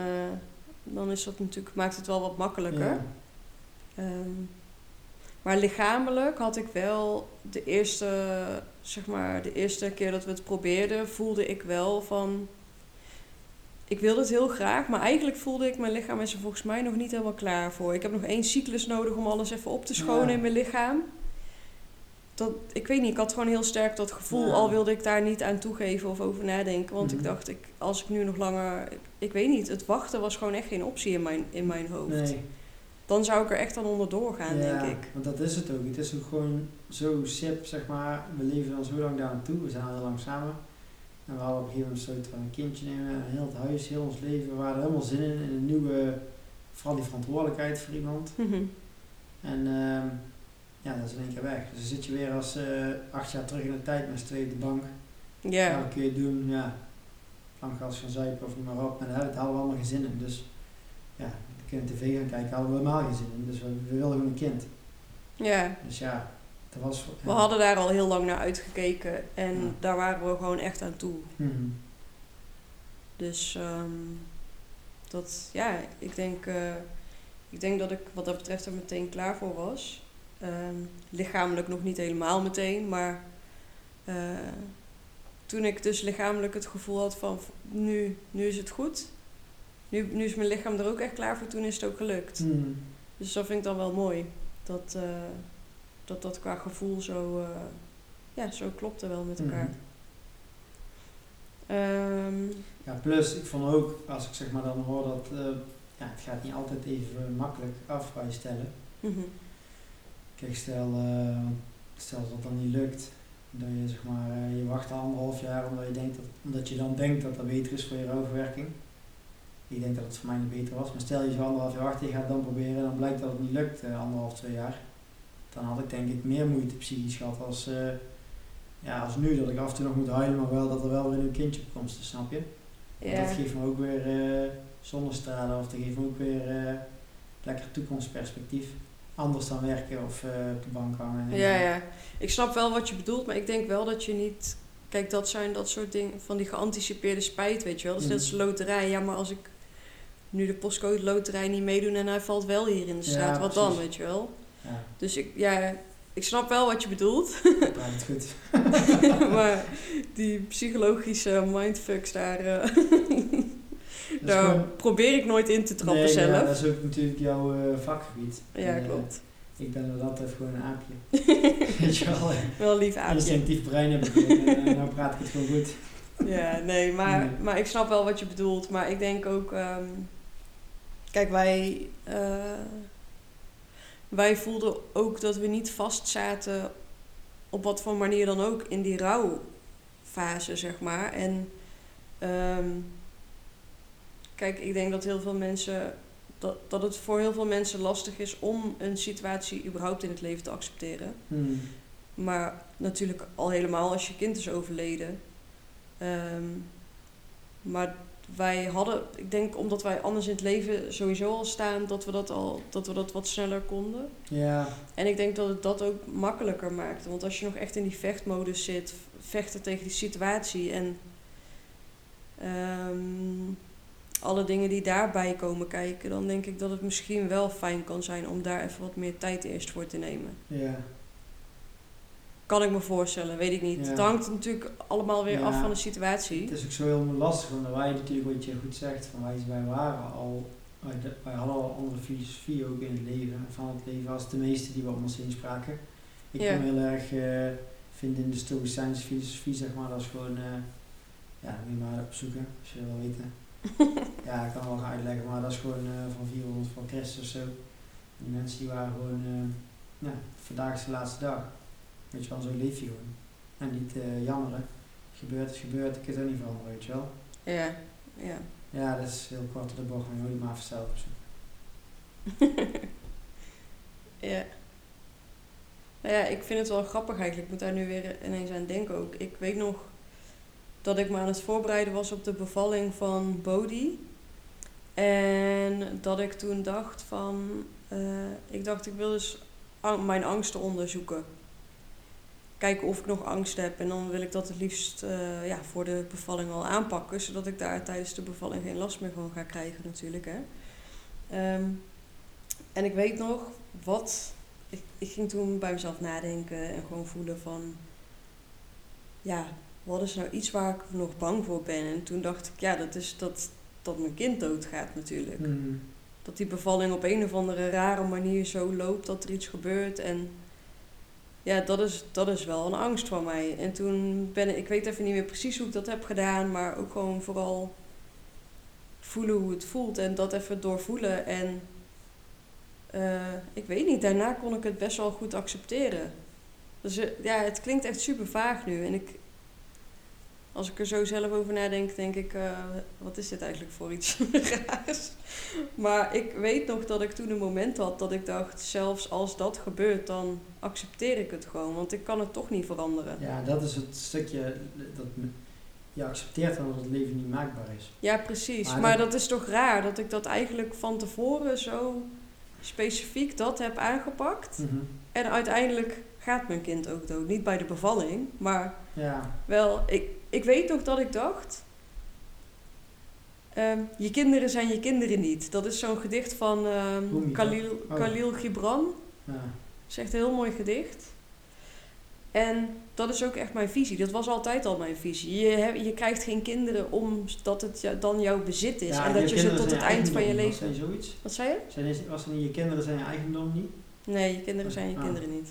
dan is dat natuurlijk, maakt het wel wat makkelijker. Ehm, maar lichamelijk had ik wel de eerste, zeg maar, de eerste keer dat we het probeerden, voelde ik wel van. Ik wilde het heel graag, maar eigenlijk voelde ik mijn lichaam is er volgens mij nog niet helemaal klaar voor. Ik heb nog één cyclus nodig om alles even op te schonen Ja. in mijn lichaam. Dat, ik weet niet, ik had gewoon heel sterk dat gevoel, Ja. al wilde ik daar niet aan toegeven of over nadenken. Want ik Mhm. dacht, ik, als ik nu nog langer, ik, ik weet niet, het wachten was gewoon echt geen optie in mijn, in mijn hoofd. Nee. Dan zou ik er echt aan onderdoor gaan, ja, denk ik. want dat is het ook. Het is ook gewoon zo sip, zeg maar. We leven al zo lang daar naartoe. We zijn al heel lang samen. En we hadden op een gegeven moment besloten van een kindje nemen. En heel het huis, heel ons leven. We waren er helemaal zin in. In een nieuwe, vooral die verantwoordelijkheid voor iemand. Mhm. En ehm, ja, dat is in één keer weg. Dus dan zit je weer als eh, acht jaar terug in de tijd met z'n tweeën op de bank. Ja. Ja, wat kun je doen? Ja, plankgas gaan zuipen of noem maar op. Maar daar hadden we allemaal geen zin in. Dus ja, kunnen tv gaan kijken, hadden we helemaal geen zin in. Dus we, we wilden gewoon een kind. ja, Dus ja, dat was... we hadden daar al heel lang naar uitgekeken en Ja. daar waren we gewoon echt aan toe. Mhm. Dus ehm, dat, ja, ik denk, eh, ik denk dat ik wat dat betreft er meteen klaar voor was. Ehm, lichamelijk nog niet helemaal meteen, maar eh, toen ik dus lichamelijk het gevoel had van nu, nu is het goed. Nu, nu is mijn lichaam er ook echt klaar voor, toen is het ook gelukt. Mhm. Dus dat vind ik dan wel mooi. Dat eh, dat, dat qua gevoel zo, eh, ja, zo klopte wel met elkaar. Mhm. Ehm, Ja, plus ik vond ook, als ik zeg maar dan hoor dat... eh, ja, het gaat niet altijd even makkelijk af bij je stellen. mhm. Kijk, stel, stel dat dat dan niet lukt. Dat je zeg maar, je wacht anderhalf jaar omdat je, denkt dat, omdat je dan denkt dat dat beter is voor je rouwverwerking. Ik denk dat het voor mij niet beter was. Maar stel je zou anderhalf jaar wachten, je gaat het dan proberen en dan blijkt dat het niet lukt, eh, anderhalf, twee jaar. Dan had ik denk ik meer moeite psychisch gehad als, eh, ja, als nu. Dat ik af en toe nog moet huilen, maar wel dat er wel weer een kindje op komt, snap je? Ja. Dat geeft me ook weer eh, zonnestralen of dat geeft me ook weer lekker toekomstperspectief. Anders dan werken of op de bank hangen. en- ja, ja. Ik snap wel wat je bedoelt, maar ik denk wel dat je niet... Kijk, dat zijn dat soort dingen van die geanticipeerde spijt, weet je wel. Dus net als Mhm. loterij. Ja, maar als ik nu de postcode loterij niet meedoen en hij valt wel hier in de Ja, straat, wat dan, weet je wel. Ja, Dus ik, ja, ik snap wel wat je bedoelt. praat het goed. maar die psychologische mindfucks daar, eh, daar gewoon- probeer ik nooit in te trappen Nee, zelf. Ja, dat is ook natuurlijk jouw eh, vakgebied. Ja, En, eh, klopt. ik ben even gewoon een aapje. Weet je wel, Wel lief aapje. instinctief brein heb ik en nou praat ik het gewoon goed. Ja, nee, maar, Nee. maar ik snap wel wat je bedoelt. Maar ik denk ook... ehm, kijk, wij... eh, wij voelden ook dat we niet vastzaten... op wat voor manier dan ook in die rouwfase, zeg maar. En... ehm, kijk, ik denk dat heel veel mensen... Dat, dat het voor heel veel mensen lastig is om een situatie überhaupt in het leven te accepteren. Hmm. Maar natuurlijk al helemaal als je kind is overleden. Ehm, maar wij hadden, ik denk omdat wij anders in het leven sowieso al staan, dat we dat al dat we dat wat sneller konden. Ja, En ik denk dat het dat ook makkelijker maakte. Want als je nog echt in die vechtmodus zit, vechten tegen die situatie en ehm, alle dingen die daarbij komen kijken, dan denk ik dat het misschien wel fijn kan zijn om daar even wat meer tijd eerst voor te nemen. ja. Kan ik me voorstellen, weet ik niet. Ja. Het hangt natuurlijk allemaal weer Ja. af van de situatie. Het is ook zo heel lastig, want wij natuurlijk, wat je goed zegt, van wij, wij waren al, wij, wij hadden al andere filosofie ook in het leven, van het leven als de meeste die we om ons heen spraken. Ik Ja. heel erg eh, vinden in de Stoïcijnse filosofie, zeg maar, dat is gewoon, eh, ja, moet je maar opzoeken, als je dat wil weten. ja, ik kan wel gaan uitleggen, maar dat is gewoon eh, van 400 voor Christus of zo. Die mensen die waren gewoon, ja, vandaag is de laatste dag. Weet je wel, zo leef je gewoon. En niet eh, jammeren. Gebeurt is gebeurd, ik kan het ook niet veranderen, weet je wel. Ja, ja. Ja, dat is heel kort op de bocht, maar je moet het maar of zo. ja. Nou ja, ik vind het wel grappig eigenlijk. Ik moet daar nu weer ineens aan denken ook. Ik weet nog dat ik me aan het voorbereiden was op de bevalling van Bodhi. En dat ik toen dacht van... eh, ik dacht, ik wil dus ang- mijn angsten onderzoeken. Kijken of ik nog angst heb. En dan wil ik dat het liefst eh, ja, voor de bevalling al aanpakken. Zodat ik daar tijdens de bevalling geen last meer van ga krijgen natuurlijk. Hè. Ehm, en ik weet nog wat... Ik, ik ging toen bij mezelf nadenken en gewoon voelen van... Ja, wat is nou iets waar ik nog bang voor ben? En toen dacht ik, ja, dat is dat, dat mijn kind doodgaat natuurlijk. Hmm. Dat die bevalling op een of andere rare manier zo loopt dat er iets gebeurt. En ja, dat is, dat is wel een angst van mij. En toen ben ik, ik weet even niet meer precies hoe ik dat heb gedaan, maar ook gewoon vooral voelen hoe het voelt en dat even doorvoelen. En eh, ik weet niet, daarna kon ik het best wel goed accepteren. Dus eh, ja, het klinkt echt super vaag nu. En ik, als ik er zo zelf over nadenk, denk ik, eh, wat is dit eigenlijk voor iets raars? Maar ik weet nog dat ik toen een moment had dat ik dacht, zelfs als dat gebeurt, dan accepteer ik het gewoon. Want ik kan het toch niet veranderen. Ja, dat is het stukje dat je accepteert dan dat het leven niet maakbaar is. Ja, precies. Maar Maar, dat- dat is toch raar dat ik dat eigenlijk van tevoren zo specifiek dat heb aangepakt. Mhm. En uiteindelijk gaat mijn kind ook dood. Niet bij de bevalling, maar Ja, wel, ik, ik weet nog dat ik dacht. ehm, je kinderen zijn je kinderen niet. Dat is zo'n gedicht van ehm, Khalil, Oh. Khalil Gibran. ja. Dat is echt een heel mooi gedicht. En dat is ook echt mijn visie. Dat was altijd al mijn visie. Je, je krijgt geen kinderen omdat het dan jouw bezit is. Ja, en dat je ze tot zijn het eind van je leven... Dat zoiets? Wat zei je? Zijn was niet je kinderen zijn je eigendom niet? Nee, je kinderen zijn je Ah. kinderen niet.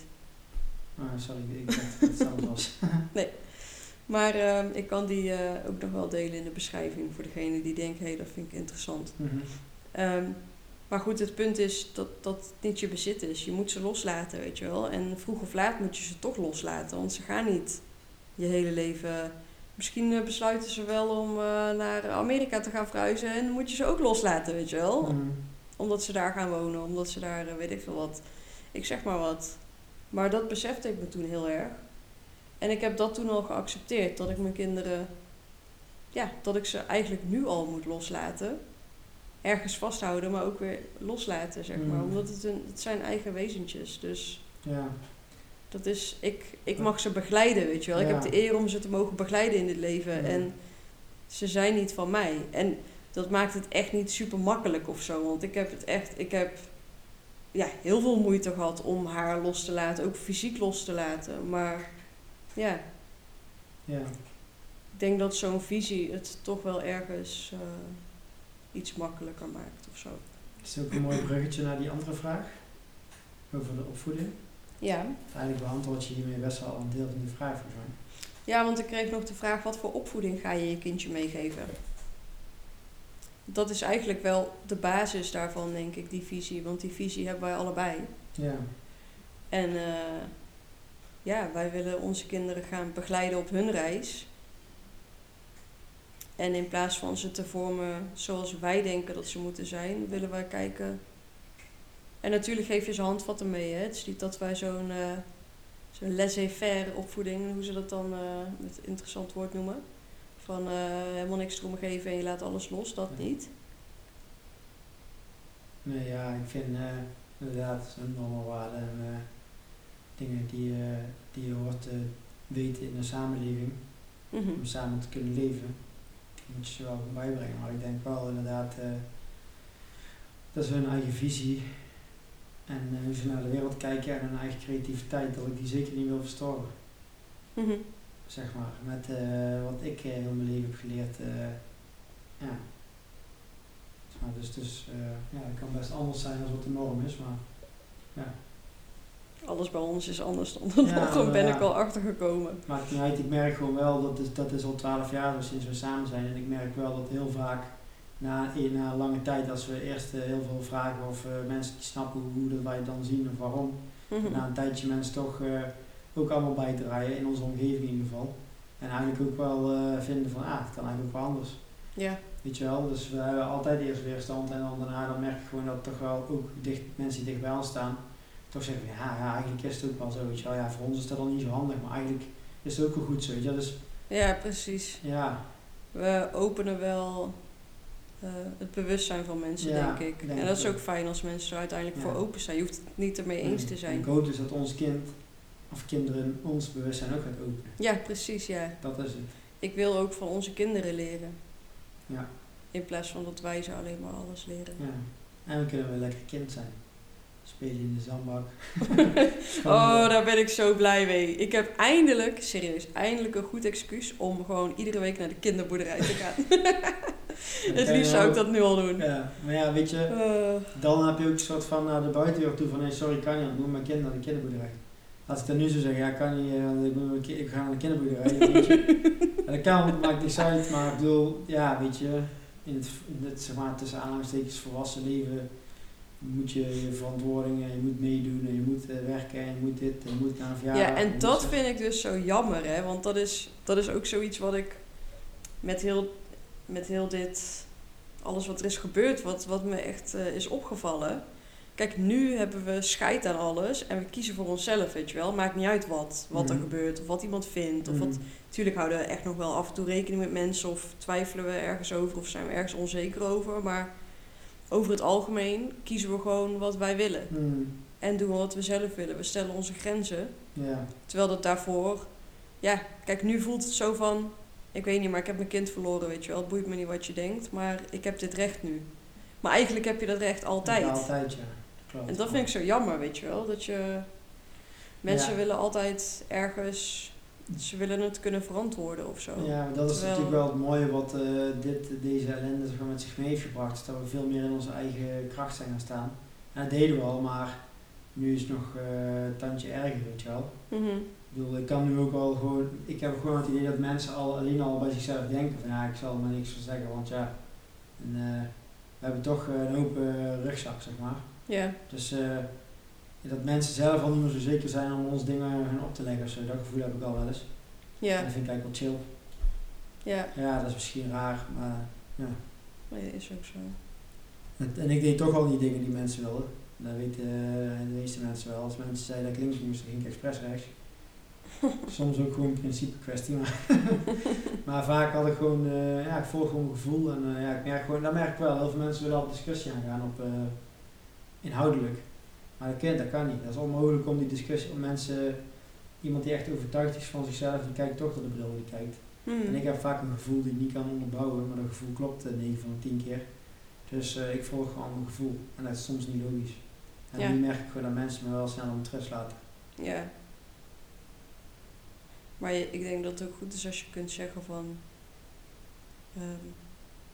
Ah, sorry, ik dacht dat het was. Maar ehm, ik kan die eh, ook nog wel delen in de beschrijving voor degene die denkt, hé, dat vind ik interessant. Mhm. Ehm, maar goed, het punt is dat dat het niet je bezit is. Je moet ze loslaten, weet je wel. En vroeg of laat moet je ze toch loslaten, want ze gaan niet je hele leven. Misschien eh, besluiten ze wel om eh, naar Amerika te gaan verhuizen en dan moet je ze ook loslaten, weet je wel. Mhm. Omdat ze daar gaan wonen, omdat ze daar, weet ik veel wat. Ik zeg maar wat. Maar dat besefte ik me toen heel erg. En ik heb dat toen al geaccepteerd, dat ik mijn kinderen, ja, dat ik ze eigenlijk nu al moet loslaten. Ergens vasthouden, maar ook weer loslaten, zeg maar. Mm. Omdat het, een, het zijn eigen wezentjes. Dus Ja, dat is, ik, ik mag ze begeleiden, weet je wel. Ik heb de eer om ze te mogen begeleiden in dit leven. Ja. En ze zijn niet van mij. En dat maakt het echt niet super makkelijk of zo. Want ik heb het echt, ik heb ja, heel veel moeite gehad om haar los te laten. Ook fysiek los te laten. Maar ja, ja. ik denk dat zo'n visie het toch wel ergens eh, iets makkelijker maakt of zo. Het is ook een mooi bruggetje naar die andere vraag. Over de opvoeding. Ja. Eigenlijk beantwoord je hiermee best wel een deel van die vraag volgens mij. Ja, want ik kreeg nog de vraag: wat voor opvoeding ga je je kindje meegeven? Dat is eigenlijk wel de basis daarvan, denk ik, die visie. Want die visie hebben wij allebei. Ja, En eh, ja, wij willen onze kinderen gaan begeleiden op hun reis. En in plaats van ze te vormen zoals wij denken dat ze moeten zijn, willen wij kijken. En natuurlijk geef je ze handvatten mee. Hè? Het is niet dat wij zo'n eh zo'n laissez-faire opvoeding, hoe ze dat dan met een interessant woord noemen. Van eh, helemaal niks erom geven en je laat alles los, dat Nee. niet. nee, ja, ik vind inderdaad het zijn allemaal waarden en dingen die, eh, die je hoort te weten in de samenleving. Mhm. Om samen te kunnen leven. moet je ze wel bijbrengen. Maar ik denk wel inderdaad, eh, dat is hun eigen visie. En eh, hoe ze naar de wereld kijken en hun eigen creativiteit, dat ik die zeker niet wil verstoren. Mhm. Zeg maar, met eh, wat ik eh, heel mijn leven heb geleerd. eh, ja. Maar dus dus eh, ja, het kan best anders zijn dan wat de norm is, maar ja. Alles bij ons is anders dan de Ja, maar ben ja. ik al achtergekomen. Maakt niet uit, ik merk gewoon wel, dat is, dat is al twaalf jaar dus sinds we samen zijn. En ik merk wel dat heel vaak na, een- na een lange tijd, als we eerst eh, heel veel vragen of eh, mensen die snappen hoe dat wij het dan zien of waarom, Mhm. na een tijdje mensen toch eh, ook allemaal bijdraaien, in onze omgeving in ieder geval. En eigenlijk ook wel eh, vinden van, ah, het kan eigenlijk ook wel anders. Ja, Weet je wel, dus we hebben altijd eerst weerstand en dan daarna dan merk je gewoon dat toch wel ook dicht, mensen die dicht bij ons staan, toch zeggen van ja, ja, eigenlijk is het ook wel zo, weet je wel. Ja, voor ons is dat dan niet zo handig, maar eigenlijk is het ook wel goed zo, weet je wel. Dus ja, precies. ja, We openen wel eh, het bewustzijn van mensen, Ja, denk ik. denk en dat is ook. fijn als mensen er uiteindelijk Ja. voor open zijn. Je hoeft het niet ermee eens te En zijn. ik hoop dus dat ons kind, of kinderen, ons bewustzijn ook gaat openen. Ja, precies, ja. Dat is het. Ik wil ook van onze kinderen leren. Ja, In plaats van dat wij ze alleen maar alles leren. ja. En dan kunnen we lekker kind zijn. Spelen in de zandbak. Oh, daar ben ik zo blij mee. Ik heb eindelijk, serieus, eindelijk een goed excuus om gewoon iedere week naar de kinderboerderij te gaan. Het liefst zou ik dat nu al doen. Ja, maar ja, weet je, Eh, dan heb je ook een soort van naar de buitenwereld toe van nee, sorry, kan niet, want ik moet mijn kind naar de kinderboerderij. Als ik dan nu zou zeggen, ja, kan niet, eh, ik, ik ga naar de kinderboerderij, weet je. En dat kan, maakt niks uit, maar ik bedoel, ja, weet je, in het, in het zeg maar, tussen aanhalingstekens volwassen leven moet je je verantwoordingen, je moet meedoen en je moet eh, werken en je moet dit en je moet naar een verjaardag. ja, en je dat vind ik dus zo jammer, hè. Want dat is, dat is ook zoiets wat ik met heel, met heel dit, alles wat er is gebeurd, wat, wat me echt eh, is opgevallen. Kijk, nu hebben we scheid aan alles en we kiezen voor onszelf, weet je wel. Maakt niet uit wat, wat er Mhm. gebeurt of wat iemand vindt. Of Mm. wat, natuurlijk houden we echt nog wel af en toe rekening met mensen of twijfelen we ergens over of zijn we ergens onzeker over. Maar over het algemeen kiezen we gewoon wat wij willen. Mm, En doen we wat we zelf willen. We stellen onze grenzen. ja, Terwijl dat daarvoor, ja, kijk, nu voelt het zo van, ik weet niet, maar ik heb mijn kind verloren, weet je wel. Het boeit me niet wat je denkt, maar ik heb dit recht nu. Maar eigenlijk heb je dat recht altijd. Ja, altijd, ja. Klopt. En dat vind ik zo jammer, weet je wel. Dat je, mensen Ja. willen altijd ergens, ze willen het kunnen verantwoorden of zo. Ja, maar dat is Terwijl- natuurlijk wel het mooie wat eh, dit, deze ellende zeg maar, met zich mee heeft gebracht. Is dat we veel meer in onze eigen kracht zijn gaan staan. En dat deden we al, maar nu is het nog eh, een tandje erger, weet je wel. Mhm. Ik bedoel, ik kan nu ook wel gewoon, ik heb gewoon het idee dat mensen al alleen al bij zichzelf denken van ja, ik zal er maar niks van zeggen, want ja, en, eh, we hebben toch een open rugzak, zeg maar. Ja, Dus dat mensen zelf al niet meer zo zeker zijn om ons dingen hun op te leggen zo, dat gevoel heb ik al wel eens. En ja, dat vind ik eigenlijk wel chill. ja. Ja, dat is misschien raar, maar ja. Maar dat is ook zo. Het- En ik deed toch al die dingen die mensen wilden. Dat weten eh, de meeste mensen wel. Als mensen zeiden dat ik links moest, dan ging ik expres rechts. Soms ook gewoon een principe kwestie. Maar, maar vaak had ik gewoon, eh, ja, ik volg gewoon gevoel. En eh, ja, ik merk gewoon, dat merk ik wel. Heel veel mensen willen op discussie aangaan op inhoudelijk. Maar dat kan, dat kan niet. Dat is onmogelijk om die discussie, om mensen, iemand die echt overtuigd is van zichzelf, die kijkt toch door de bril die kijkt. Mhm. En ik heb vaak een gevoel die ik niet kan onderbouwen, maar dat gevoel klopt eh, 9 van de 10 keer. Dus eh, ik volg gewoon mijn gevoel. En dat is soms niet logisch. En Ja. nu merk ik gewoon dat mensen me wel snel om rust laten. Ja. Maar je- ik denk dat het ook goed is als je kunt zeggen van... ehm,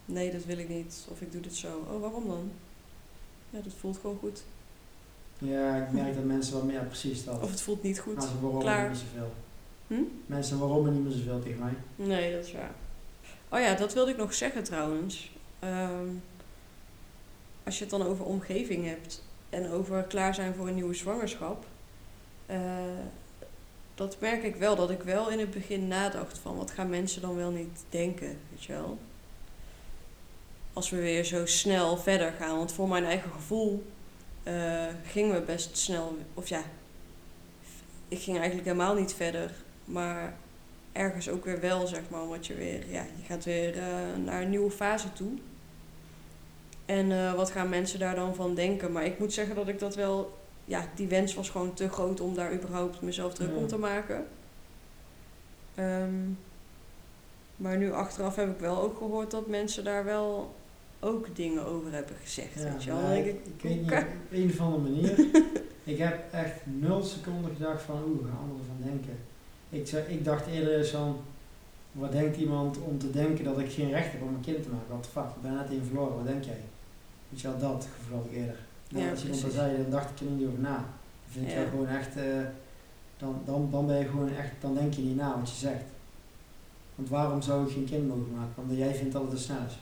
nee, dat wil ik niet. Of ik doe dit zo. Oh, waarom dan? Ja, dat voelt gewoon goed. Ja, ik merk dat mensen wel meer, ja, precies dat. Of het voelt niet goed. Maar ze waarom Klaar. niet zoveel. Hm? Mensen waarom niet meer zoveel tegen mij. Nee, dat is waar. Oh ja, dat wilde ik nog zeggen trouwens. Ehm, als je het dan over omgeving hebt en over klaar zijn voor een nieuwe zwangerschap. eh, dat merk ik wel, dat ik wel in het begin nadacht van wat gaan mensen dan wel niet denken, weet je wel. Als we weer zo snel verder gaan. Want voor mijn eigen gevoel eh, gingen we best snel, of ja, ik ging eigenlijk helemaal niet verder. Maar ergens ook weer wel, zeg maar. Omdat je weer, ja, je gaat weer eh, naar een nieuwe fase toe. En eh, wat gaan mensen daar dan van denken? Maar ik moet zeggen dat ik dat wel, ja, die wens was gewoon te groot om daar überhaupt mezelf druk Ja. om te maken. Ehm, maar nu achteraf heb ik wel ook gehoord dat mensen daar wel ook dingen over hebben gezegd. Ja, weet je wel? ik, ik, weet niet, op een of andere manier. ik heb echt nul seconden gedacht van, oeh, gaan anderen van denken. Ik, zei, ik dacht eerder eens van, wat denkt iemand om te denken dat ik geen recht heb om een kind te maken? Wat fuck, ik ben net één verloren, wat denk jij? Weet je wel, dat gevoel had ik eerder. Nou, Ja, als iemand dat zei, dan dacht ik er niet over na. Dan vind ik Ja. gewoon echt, eh, dan, dan, dan ben je gewoon echt, dan denk je niet na wat je zegt. Want waarom zou ik geen kind mogen maken? Omdat jij vindt dat het te snel is.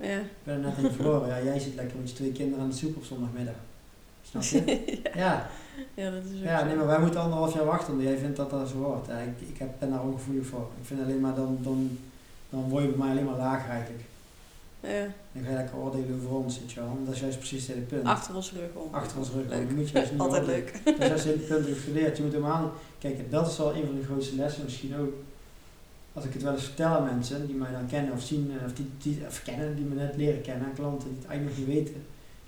Ja. Ik ben er net in verloren. Ja, jij zit lekker met je twee kinderen aan de soep op zondagmiddag. Snap je? ja. ja, dat is ook Ja, nee, maar wij moeten anderhalf jaar wachten omdat jij vindt dat dat zo hoort. Ja, ik, ik heb, ben daar ongevoelig voor. Ik vind alleen maar, dan, dan, dan word je bij mij alleen maar lager eigenlijk. Ja. Dan ga je lekker oordelen over ons, weet je wel. Dat is juist precies het hele punt. Achter ons rug om. Achter ons rug. Dat moet je juist niet Altijd oordelen. leuk. Dat is juist het hele punt dat ik geleerd. Je moet helemaal... Kijk, dat is wel een van de grootste lessen misschien ook. Als ik het wel eens vertel aan mensen die mij dan kennen of zien, eh, of die, die of kennen, die me net leren kennen, aan klanten die het eigenlijk nog niet weten,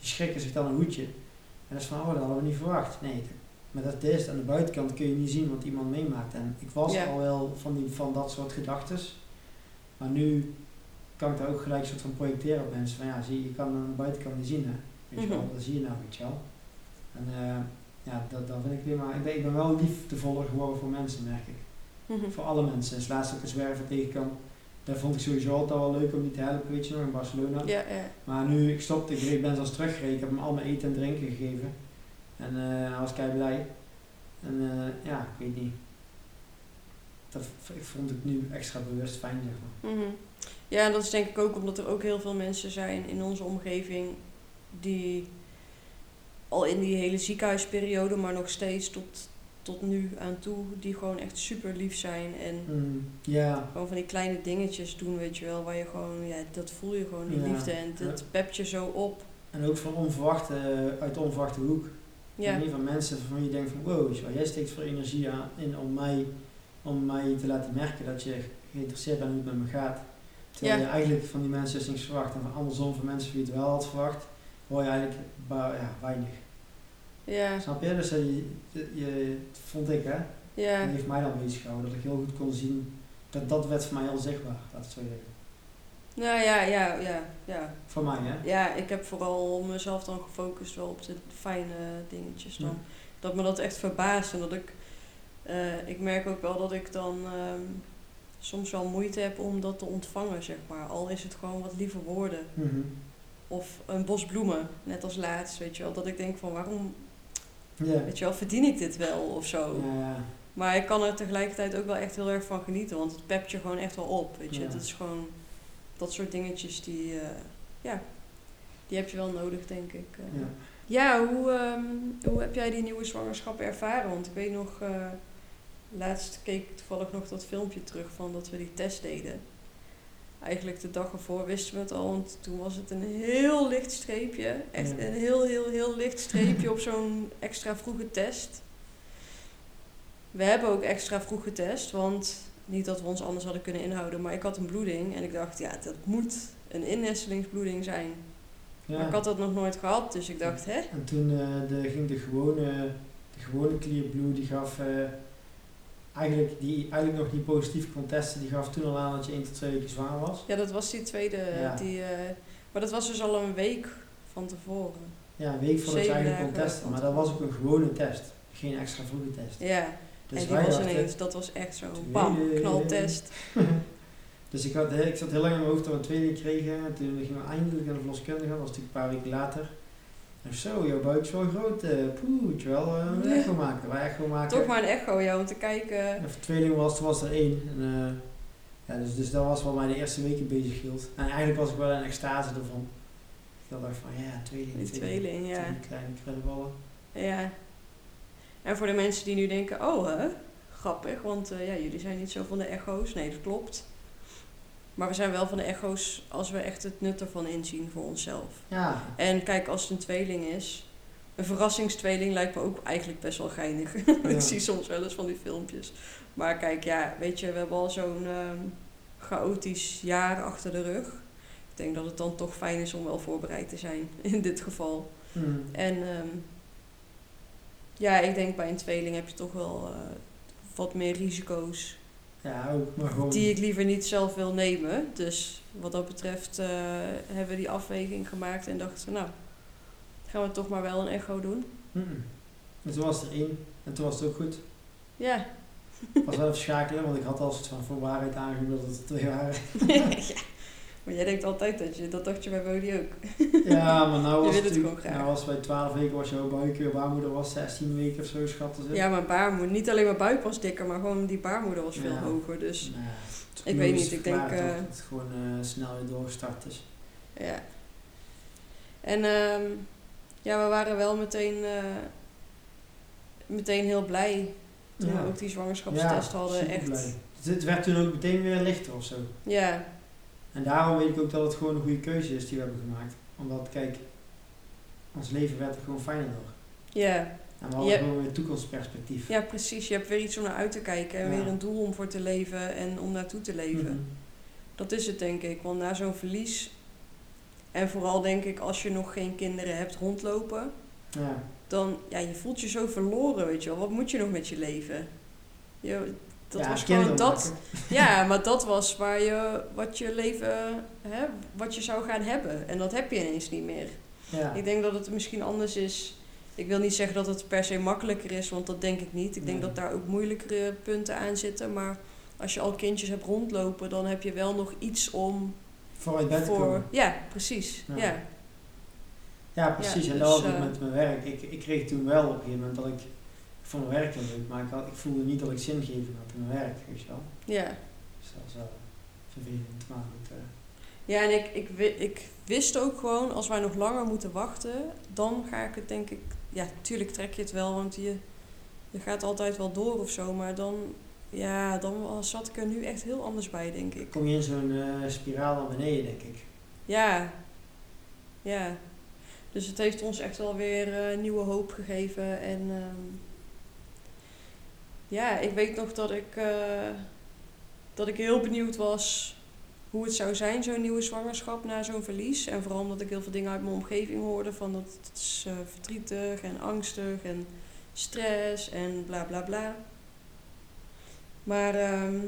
die schrikken zich dan een hoedje. En dat is van, oh, dat hadden we niet verwacht. Nee, maar dat is, aan de buitenkant kun je niet zien wat iemand meemaakt. En ik was Ja. al wel van, die, van dat soort gedachtes. Maar nu kan ik daar ook gelijk een soort van projecteren op mensen. Van ja, zie, je kan aan de buitenkant niet zien, hè. Weet je wel, Mhm. dat zie je nou, weet je wel. En eh, ja, dat, dat vind ik weer maar. Ik ben, ik ben wel liefdevoller geworden voor mensen, merk ik. Mhm. Voor alle mensen. Sinds laatst ook een zwerver tegenkwam. Daar vond ik sowieso altijd wel leuk om die te helpen, weet je nog, in Barcelona. Ja, ja. Maar nu ik stopte, ik, ik ben zelfs teruggereden. Ik heb hem al mijn eten en drinken gegeven. En eh, hij was kei blij. En eh, ja, ik weet niet. Dat ik vond het nu extra bewust fijn, zeg maar. Mhm. Ja, en dat is denk ik ook omdat er ook heel veel mensen zijn in onze omgeving die al in die hele ziekenhuisperiode, maar nog steeds tot, tot nu aan toe, die gewoon echt super lief zijn en Mm, gewoon van die kleine dingetjes doen, weet je wel, waar je gewoon, ja, dat voel je gewoon, die Ja. liefde en dat pept je zo op. en ook van onverwachte, uit de onverwachte hoek. Ja, Niet van mensen waarvan je denkt van wow, jij steekt veel energie aan in om mij, om mij te laten merken dat je geïnteresseerd bent hoe het met me gaat. Terwijl Ja. je eigenlijk van die mensen niks verwacht. En van andersom van mensen wie het wel had verwacht, hoor je eigenlijk ba- ja, weinig. Ja, Snap je? Dus eh, je, je, vond ik hè, ja. dat heeft mij dan bezig gehouden. Dat ik heel goed kon zien, dat dat werd voor mij heel zichtbaar, laat het zo zeggen. Nou ja, ja, ja, ja. Voor mij hè. Ja, ik heb vooral mezelf dan gefocust wel op de fijne dingetjes dan. Ja. Dat me dat echt verbaast en dat ik... eh, ik merk ook wel dat ik dan ehm, soms wel moeite heb om dat te ontvangen, zeg maar. Al is het gewoon wat lieve woorden. Mhm. Of een bos bloemen, net als laatst, weet je wel. Dat ik denk van, waarom, Weet je wel, verdien ik dit wel of zo. Maar ik kan er tegelijkertijd ook wel echt heel erg van genieten, want het pept je gewoon echt wel op, weet je. Ja. Dat is gewoon dat soort dingetjes die, eh, ja, die heb je wel nodig, denk ik. Ja. Ja, hoe, ehm, hoe heb jij die nieuwe zwangerschap ervaren? Want ik weet nog, eh, laatst keek ik toevallig nog dat filmpje terug van dat we die test deden. Eigenlijk de dag ervoor wisten we het al, want toen was het een heel licht streepje. Echt een heel, heel, heel licht streepje op zo'n extra vroege test. We hebben ook extra vroeg getest, want niet dat we ons anders hadden kunnen inhouden, maar ik had een bloeding en ik dacht, ja, dat moet een innestelingsbloeding zijn. Ja. Maar ik had dat nog nooit gehad, dus ik dacht, hè? En toen eh, de, ging de gewone, de gewone die gaf eh, eigenlijk, die eigenlijk nog niet positief kon testen, die gaf toen al aan dat je 1 tot 2 weken zwanger was. Ja, dat was die tweede. Ja. Die, eh, maar dat was dus al een week van tevoren. Ja, een week voordat je eigenlijk kon testen, maar dat was ook een gewone test, geen extra vroege test. Ja, Dus en die was ineens, dat was echt zo'n Tweede. bam, knaltest. Dus ik, had, ik zat heel lang in mijn hoofd dat we een tweede kregen. En toen gingen we eindelijk naar de verloskundige. Dat was natuurlijk een paar weken later. Zo, jouw buik is wel groot. eh poeh, moet je wel eh, een echo maken. Wij echo maken. Toch maar een echo, ja, om te kijken. En voor tweeling was, er was er één. En, eh, ja, dus, dus dat was wat mij de eerste weken bezig hield. En eigenlijk was ik wel in extase ervan. Ik dacht van, ja, tweeling. Die tweeling, ja. Twee kleine krullenballen. Ja. En voor de mensen die nu denken, oh hè, grappig, want ja, jullie zijn niet zo van de echo's. Nee, dat klopt. Maar we zijn wel van de echo's als we echt het nut ervan inzien voor onszelf. Ja, En kijk, als het een tweeling is, een verrassingstweeling lijkt me ook eigenlijk best wel geinig. Ik zie soms wel eens van die filmpjes. Maar kijk, ja, weet je, we hebben al zo'n ehm, chaotisch jaar achter de rug. Ik denk dat het dan toch fijn is om wel voorbereid te zijn in dit geval. Hmm. En ehm, ja, ik denk bij een tweeling heb je toch wel eh, wat meer risico's ja ook. Maar gewoon. die ik liever niet zelf wil nemen. Dus wat dat betreft eh, hebben we die afweging gemaakt en dachten, nou, gaan we toch maar wel een echo doen. En toen was er één. En toen was het ook goed. Ja. Het was wel even schakelen, want ik had al soort van voor waarheid dat het er twee waren. ja. Maar jij denkt altijd dat je, dat dacht je bij Bodie ook. Ja, maar nou was het gewoon graag. Nou was bij 12 weken was jouw buik, je baarmoeder was 16 weken of zo, schatten ze. Ja, mijn baarmoeder, niet alleen mijn buik was dikker, maar gewoon die baarmoeder was veel Ja. hoger. Dus ja, Ik weet niet, ik denk, eh, dat het gewoon eh, snel weer doorgestart is. Ja. En ehm, ja, we waren wel meteen, eh, meteen heel blij toen Ja. we ook die zwangerschapstest hadden. Echt. Het, het werd toen ook meteen weer lichter of zo. Ja, En daarom weet ik ook dat het gewoon een goede keuze is die we hebben gemaakt. Omdat, kijk, ons leven werd er gewoon fijner door. ja, En we hadden gewoon weer toekomstperspectief. ja, precies. Je hebt weer iets om naar uit te kijken en Ja. weer een doel om voor te leven en om naartoe te leven. Mhm. Dat is het denk ik. Want na zo'n verlies, en vooral denk ik als je nog geen kinderen hebt rondlopen, Ja. dan, ja, je voelt je zo verloren, weet je wel. Wat moet je nog met je leven? Je, dat Ja, was gewoon dat. Ja, maar dat was waar je, wat je leven, hè, wat je zou gaan hebben. En dat heb je ineens niet meer. Ja. Ik denk dat het misschien anders is. Ik wil niet zeggen dat het per se makkelijker is, want dat denk ik niet. Ik denk dat daar ook moeilijkere punten aan zitten. Maar als je al kindjes hebt rondlopen, dan heb je wel nog iets om Vooruit bed te komen. Ja, precies. Ja. Ja. Ja, precies. En dus, dat was ook eh, met mijn werk. Ik, ik kreeg toen wel op een gegeven moment dat ik... Vond mijn werk heel leuk, maar ik, had, ik voelde niet dat ik zingeving had in mijn werk, weet je wel. ja. Dus dat was wel vervelend, maar goed. eh. Ja, en ik, ik, ik wist ook gewoon, als wij nog langer moeten wachten, dan ga ik het denk ik... Ja, tuurlijk trek je het wel, want je, je gaat altijd wel door of zo. Maar dan, ja, dan zat ik er nu echt heel anders bij, denk ik. kom je in zo'n eh, spiraal naar beneden, denk ik. Ja, ja. Dus het heeft ons echt wel weer eh, nieuwe hoop gegeven. En ehm, ja, ik weet nog dat ik, eh, dat ik heel benieuwd was hoe het zou zijn, zo'n nieuwe zwangerschap na zo'n verlies. En vooral omdat ik heel veel dingen uit mijn omgeving hoorde van dat het is eh, verdrietig en angstig en stress en bla bla bla. Maar ehm,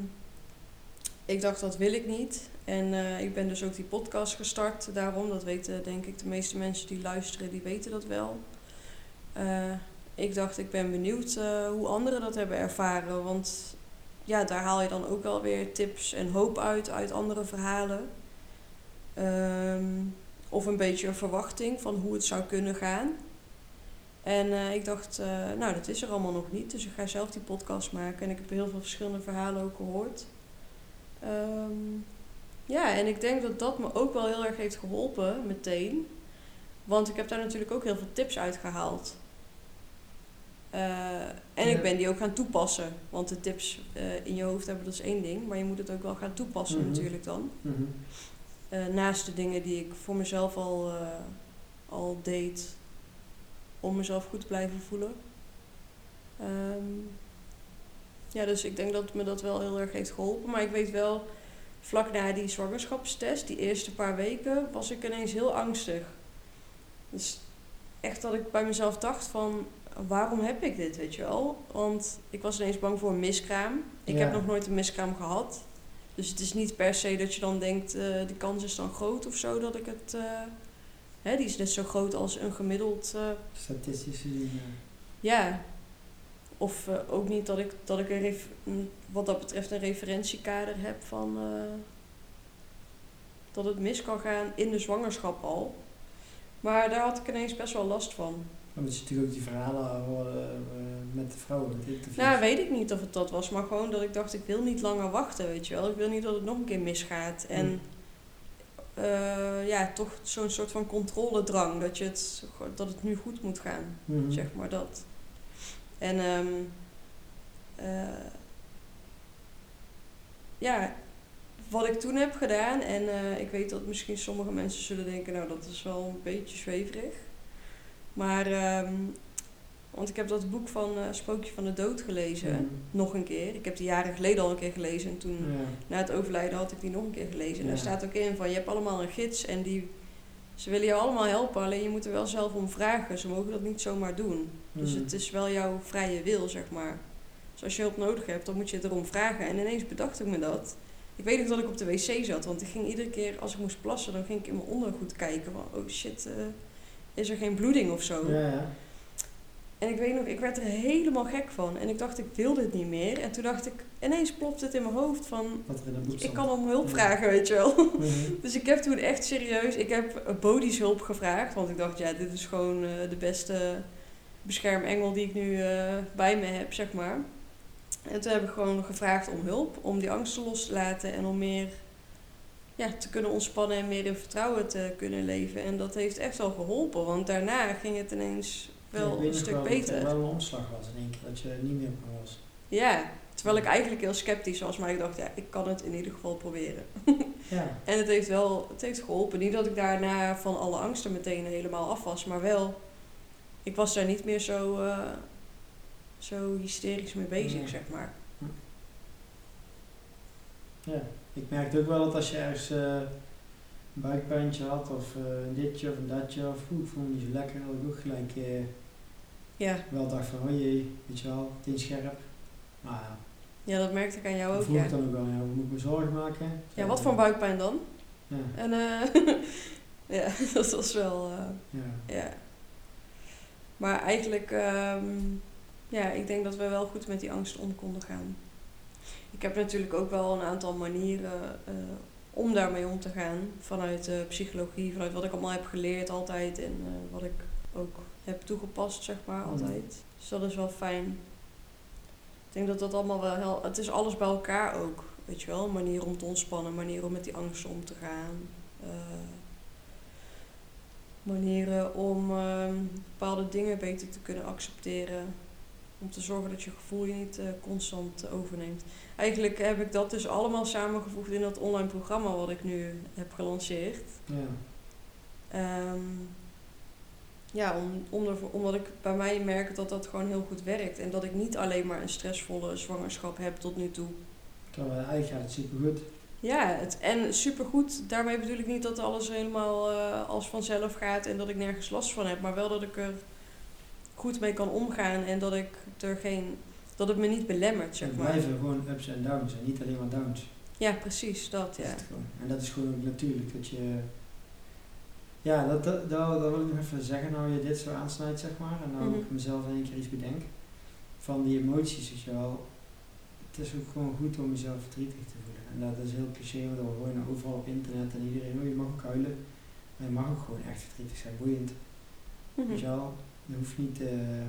ik dacht, dat wil ik niet. En eh, ik ben dus ook die podcast gestart. Daarom, dat weten denk ik de meeste mensen die luisteren, die weten dat wel. Eh, ik dacht, ik ben benieuwd eh, hoe anderen dat hebben ervaren. Want ja, daar haal je dan ook wel weer tips en hoop uit, uit andere verhalen. Ehm, of een beetje een verwachting van hoe het zou kunnen gaan. En eh, ik dacht, eh, nou, dat is er allemaal nog niet. Dus ik ga zelf die podcast maken. En ik heb heel veel verschillende verhalen ook gehoord. Ehm, ja, en ik denk dat dat me ook wel heel erg heeft geholpen, meteen. Want ik heb daar natuurlijk ook heel veel tips uit gehaald. Eh, en Ja. ik ben die ook gaan toepassen. Want de tips eh, in je hoofd hebben, dat is één ding. Maar je moet het ook wel gaan toepassen Mhm. natuurlijk dan. Mhm. Eh, naast de dingen die ik voor mezelf al, al deed om mezelf goed te blijven voelen. Ehm, ja, dus ik denk dat me dat wel heel erg heeft geholpen. Maar ik weet wel, vlak na die zwangerschapstest, die eerste paar weken, was ik ineens heel angstig. Dus echt dat ik bij mezelf dacht van, waarom heb ik dit, weet je wel? Want ik was ineens bang voor een miskraam. Ik Ja. heb nog nooit een miskraam gehad. Dus het is niet per se dat je dan denkt, eh de kans is dan groot of zo dat ik het... eh, hè, die is net zo groot als een gemiddeld... eh, Statistisch gezien. eh, ja. Of ook niet dat ik, dat ik een wat dat betreft een referentiekader heb van... dat het mis kan gaan in de zwangerschap al. Maar daar had ik ineens best wel last van. Omdat je natuurlijk ook die verhalen hoorde eh, met de vrouwen, met interviews. Nou, weet ik niet of het dat was, maar gewoon dat ik dacht, ik wil niet langer wachten, weet je wel. Ik wil niet dat het nog een keer misgaat. En Hmm. eh, ja, toch zo'n soort van controledrang, dat, je het, dat het nu goed moet gaan, Mhm. zeg maar dat. En ehm, eh, ja, wat ik toen heb gedaan, en eh, ik weet dat misschien sommige mensen zullen denken, nou dat is wel een beetje zweverig. Maar, ehm, want ik heb dat boek van eh, Spookje van de Dood gelezen, Mhm. nog een keer. Ik heb die jaren geleden al een keer gelezen en toen Ja. na het overlijden had ik die nog een keer gelezen. En Ja. daar staat ook in van, je hebt allemaal een gids en die, ze willen je allemaal helpen, alleen je moet er wel zelf om vragen. Ze mogen dat niet zomaar doen. Dus Mhm. het is wel jouw vrije wil, zeg maar. Dus als je hulp nodig hebt, dan moet je het erom vragen. En ineens bedacht ik me dat. Ik weet nog dat ik op de wc zat, want ik ging iedere keer als ik moest plassen, dan ging ik in mijn ondergoed kijken van, oh shit, eh, is er geen bloeding of zo? Ja, ja. En ik weet nog, ik werd er helemaal gek van. En ik dacht, ik wil dit niet meer. En toen dacht ik, ineens plopt het in mijn hoofd van, ik kan om hulp vragen, weet je wel. Mhm. Dus ik heb toen echt serieus, ik heb Bodhi's hulp gevraagd. Want ik dacht, ja, dit is gewoon eh, de beste beschermengel die ik nu eh, bij me heb, zeg maar. En toen heb ik gewoon gevraagd om hulp, om die angsten los te laten en om meer ja, te kunnen ontspannen en meer in vertrouwen te kunnen leven. En dat heeft echt wel geholpen, want daarna ging het ineens wel een stuk wel dat er beter. wel een omslag was in één keer, dat je niet meer bang was. Ja, terwijl ik eigenlijk heel sceptisch was, maar ik dacht, ja, ik kan het in ieder geval proberen. Ja, En het heeft wel het heeft geholpen. Niet dat ik daarna van alle angsten meteen helemaal af was, maar wel, ik was daar niet meer zo, eh, zo hysterisch mee bezig, zeg maar. ja. Ik merkte ook wel dat als je ergens eh, een buikpijntje had, of eh, een ditje of een datje, of ik voel me niet zo lekker, dat ik ook gelijk eh, Ja, wel dacht van, oh jee, weet je wel, het is scherp. Maar ja, ja dat merkte ik aan jou dat ook, vroeg ja. ik dan ook wel, ja, moet ik me zorgen maken? Ja, wat voor buikpijn dan? Ja, En ja, dat was wel, ja. ja. Maar eigenlijk, ehm, ja, ik denk dat we wel goed met die angst om konden gaan. Ik heb natuurlijk ook wel een aantal manieren eh, om daarmee om te gaan. Vanuit de psychologie, vanuit wat ik allemaal heb geleerd altijd en eh, wat ik ook heb toegepast, zeg maar, Mhm. altijd. Dus dat is wel fijn. Ik denk dat dat allemaal wel heel... Het is alles bij elkaar ook, weet je wel. Een manier om te ontspannen, een manier om met die angst om te gaan. eh, manieren om ehm, bepaalde dingen beter te kunnen accepteren. Om te zorgen dat je gevoel je niet constant overneemt. Eigenlijk heb ik dat dus allemaal samengevoegd in dat online programma wat ik nu heb gelanceerd. ja. Ehm, ja, om, omdat ik bij mij merk dat dat gewoon heel goed werkt. En dat ik niet alleen maar een stressvolle zwangerschap heb tot nu toe. Terwijl eigenlijk gaat het supergoed. Ja, het, en supergoed. Daarmee bedoel ik niet dat alles helemaal eh, als vanzelf gaat en dat ik nergens last van heb. Maar wel dat ik er goed mee kan omgaan en dat ik er geen. Dat het me niet belemmert, zeg Het maar. blijven gewoon ups en downs en niet alleen maar downs. Ja, precies, dat ja. het. En dat is gewoon ook natuurlijk dat je. Ja, dat, dat, dat, dat wil ik nog even zeggen, nou je dit zo aansnijdt, zeg maar. En nou Mhm. ik mezelf in één keer iets bedenk. Van die emoties, weet je wel. Het is ook gewoon goed om jezelf verdrietig te voelen. En dat is heel cliché, want we gewoon overal op internet en iedereen, oh je mag ook huilen. Maar je mag ook gewoon echt verdrietig zijn, boeiend. Weet je wel, je hoeft niet, eh,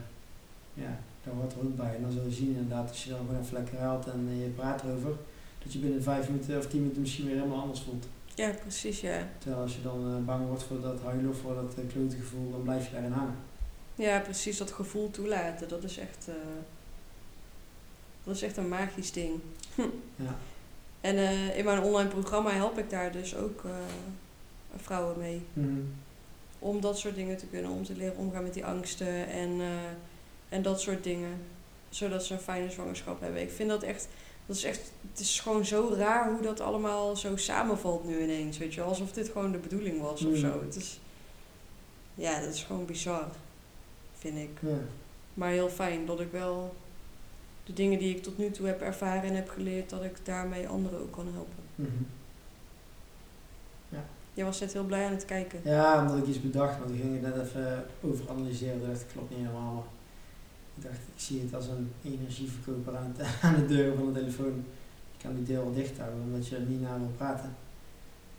ja, daar hoort er ook bij. En dan zul je zien inderdaad, als je dan gewoon even lekker haalt en eh, je praat erover, dat je binnen vijf minuten of tien minuten misschien weer helemaal anders voelt. Ja, precies, ja. Terwijl als je dan eh, bang wordt voor dat huilen of voor dat uh, klote gevoel, dan blijf je daarin hangen. Ja, precies, dat gevoel toelaten, dat is echt. eh, dat is echt een magisch ding. Ja. En eh, in mijn online programma help ik daar dus ook eh, vrouwen mee. Mhm. om dat soort dingen te kunnen, om te leren omgaan met die angsten en, eh, en dat soort dingen. Zodat ze een fijne zwangerschap hebben. Ik vind dat echt, dat is echt, het is gewoon zo raar hoe dat allemaal zo samenvalt nu ineens, weet je. Alsof dit gewoon de bedoeling was of Mm. zo. Het is, ja, dat is gewoon bizar, vind ik. Ja. Maar heel fijn dat ik wel de dingen die ik tot nu toe heb ervaren en heb geleerd, dat ik daarmee anderen ook kan helpen. Mhm. Jij was net heel blij aan het kijken. ja, omdat ik iets bedacht, want ik ging het net even over analyseren. Ik dacht, klopt niet helemaal. Ik dacht, ik zie het als een energieverkoper aan, het, aan de deur van de telefoon. Je kan die deur wel dicht houden, omdat je er niet naar wil praten.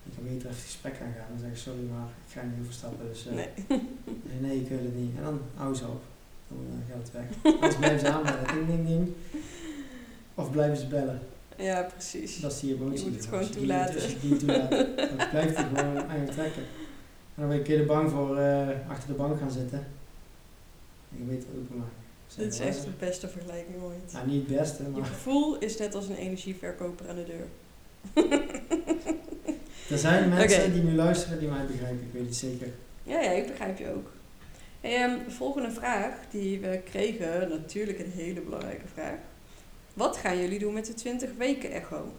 Je kan beter even het gesprek aangaan. Dan zeg ik, sorry, maar ik ga niet overstappen. Dus eh, Nee. nee. nee, ik wil het niet. En dan hou ze op. Dan eh, gaat het weg. Anders blijven ze aanbellen. Ding, ding, ding. Of blijven ze bellen. Ja, precies. Dat is die emotie. Je moet het gewoon toelaten. Als je het toelaat, dan blijft hij gewoon aan je trekken. En dan ben je een keer bang voor eh, achter de bank gaan zitten. En je weet het openmaken. Dit is echt de beste vergelijking ooit. Nou, niet het beste, Je maar gevoel is net als een energieverkoper aan de deur. er zijn mensen die nu luisteren die mij begrijpen, ik weet het zeker. Ja, ja, ik begrijp je ook. Hey, ehm, de volgende vraag die we kregen, natuurlijk een hele belangrijke vraag. Wat gaan jullie doen met de 20 weken echo?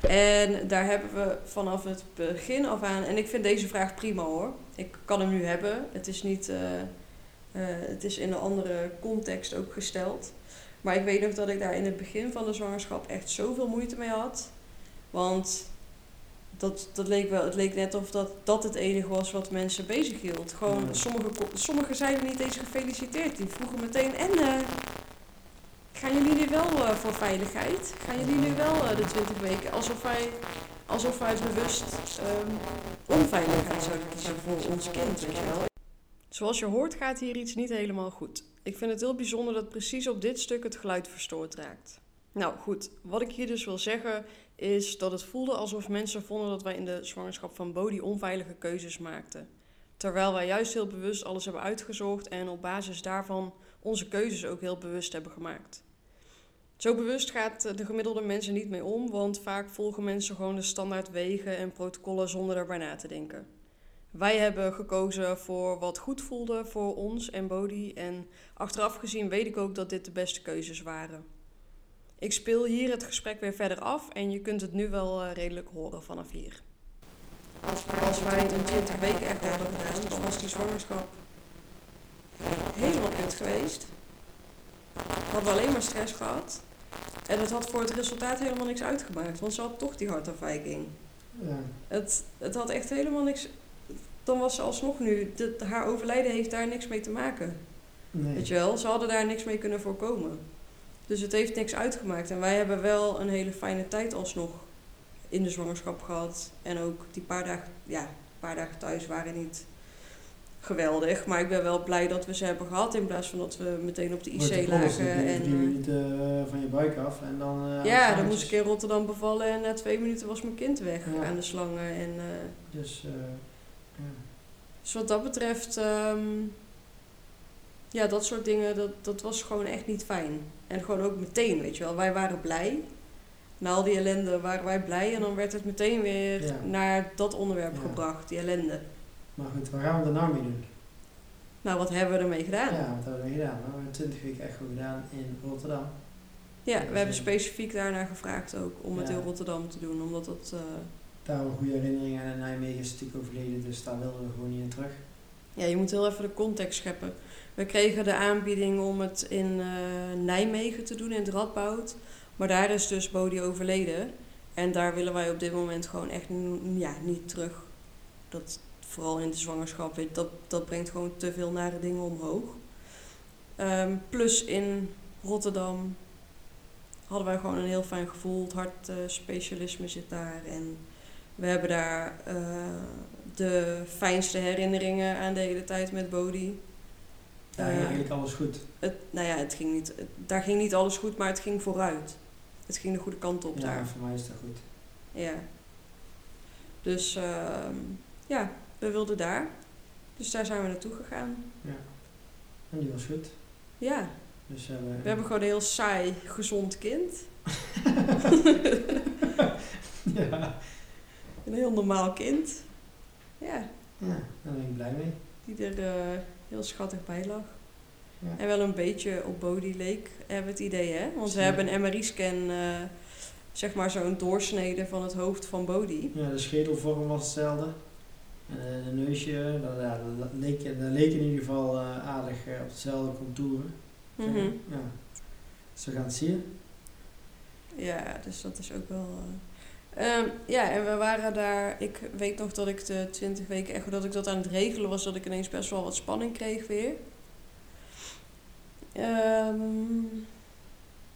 En daar hebben we vanaf het begin af aan, en ik vind deze vraag prima hoor. Ik kan hem nu hebben. Het is niet, eh, eh, het is in een andere context ook gesteld. Maar ik weet nog dat ik daar in het begin van de zwangerschap echt zoveel moeite mee had. Want dat, dat leek wel, het leek net of dat, dat het enige was wat mensen bezig hield. Gewoon, Ja. sommige, zeiden niet eens gefeliciteerd. Die vroegen meteen, en eh, gaan jullie nu wel eh, voor veiligheid? Gaan jullie nu wel de 20 weken? Alsof wij, alsof wij bewust ehm, onveiligheid zouden kiezen voor ons kind, weet je wel. Zoals je hoort gaat hier iets niet helemaal goed. Ik vind het heel bijzonder dat precies op dit stuk het geluid verstoord raakt. Nou goed, wat ik hier dus wil zeggen is dat het voelde alsof mensen vonden dat wij in de zwangerschap van Bodhi onveilige keuzes maakten. Terwijl wij juist heel bewust alles hebben uitgezocht en op basis daarvan onze keuzes ook heel bewust hebben gemaakt. Zo bewust gaat de gemiddelde mensen niet mee om, want vaak volgen mensen gewoon de standaard wegen en protocollen zonder erbij na te denken. Wij hebben gekozen voor wat goed voelde voor ons en Bodhi en achteraf gezien weet ik ook dat dit de beste keuzes waren. Ik speel hier het gesprek weer verder af en je kunt het nu wel eh, redelijk horen vanaf hier. Als wij het in 20 weken echt hadden gedaan, dan was die zwangerschap helemaal kut geweest. Hadden we alleen maar stress gehad. En het had voor het resultaat helemaal niks uitgemaakt, want ze had toch die hartafwijking. Ja. Het, het had echt helemaal niks. Dan was ze alsnog nu. Haar overlijden heeft daar niks mee te maken. Nee. Weet je wel, ze hadden daar niks mee kunnen voorkomen. Dus het heeft niks uitgemaakt. En wij hebben wel een hele fijne tijd alsnog in de zwangerschap gehad. En ook die paar dagen, ja, paar dagen thuis waren niet geweldig. Maar ik ben wel blij dat we ze hebben gehad in plaats van dat we meteen op de IC lagen. En, drie eh, minuten eh, van je buik af en dan... eh, ja, dan moest ik in Rotterdam bevallen en na twee minuten was mijn kind weg Ja. aan de slangen. En, eh, Dus, eh. Dus wat dat betreft, ehm, ja, dat soort dingen, dat, dat was gewoon echt niet fijn. En gewoon ook meteen, weet je wel. Wij waren blij. Na al die ellende waren wij blij. En dan werd het meteen weer Ja. naar dat onderwerp Ja. gebracht, die ellende. Maar goed, waar gaan we er nou mee doen? Nou, wat hebben we ermee gedaan? Ja, wat hebben we gedaan? Nou, we hebben 20 weken echo gedaan in Rotterdam. Ja, we hebben is- specifiek daarnaar gevraagd ook om het in Rotterdam te doen. Omdat dat, eh, Daar we goede herinneringen aan en Nijmegen is natuurlijk overleden, dus daar wilden we gewoon niet in terug. ja, je moet heel even de context scheppen. We kregen de aanbieding om het in eh, Nijmegen te doen, in het Radboud. Maar daar is dus Bodhi overleden. En daar willen wij op dit moment gewoon echt ja, niet terug. Dat, vooral in de zwangerschap, dat, dat brengt gewoon te veel nare dingen omhoog. Ehm, plus in Rotterdam hadden wij gewoon een heel fijn gevoel. Het hartspecialisme zit daar. En we hebben daar eh, de fijnste herinneringen aan de hele tijd met Bodhi. Ja, Eh, eigenlijk alles goed. het, nou ja, het ging niet, het- daar ging niet alles goed, maar het ging vooruit. Het ging de goede kant op Ja, daar. voor mij is dat goed. Ja. Dus ehm, ja, we wilden daar. Dus daar zijn we naartoe gegaan. Ja. En die was goed. Ja, Dus we hebben... we hebben gewoon een heel saai, gezond kind. ja. Een heel normaal kind. Ja, ja, daar ben ik blij mee. die er eh, heel schattig bij lag. Ja. En wel een beetje op Bodhi leek, hebben we het idee, hè? Want we Ja. hebben een MRI-scan, eh, zeg maar zo'n doorsnede van het hoofd van Bodhi. Ja, de schedelvorm was hetzelfde. En eh, de neusje, dat, ja, dat, leek, dat leek in ieder geval aardig op hetzelfde contouren. zeg maar. Mhm. Ja. Dus we gaan het zien. Ja, dus dat is ook wel. Eh, ehm, ja, en we waren daar. Ik weet nog dat ik de 20 weken echt dat ik dat aan het regelen was, dat ik ineens best wel wat spanning kreeg weer. Ehm,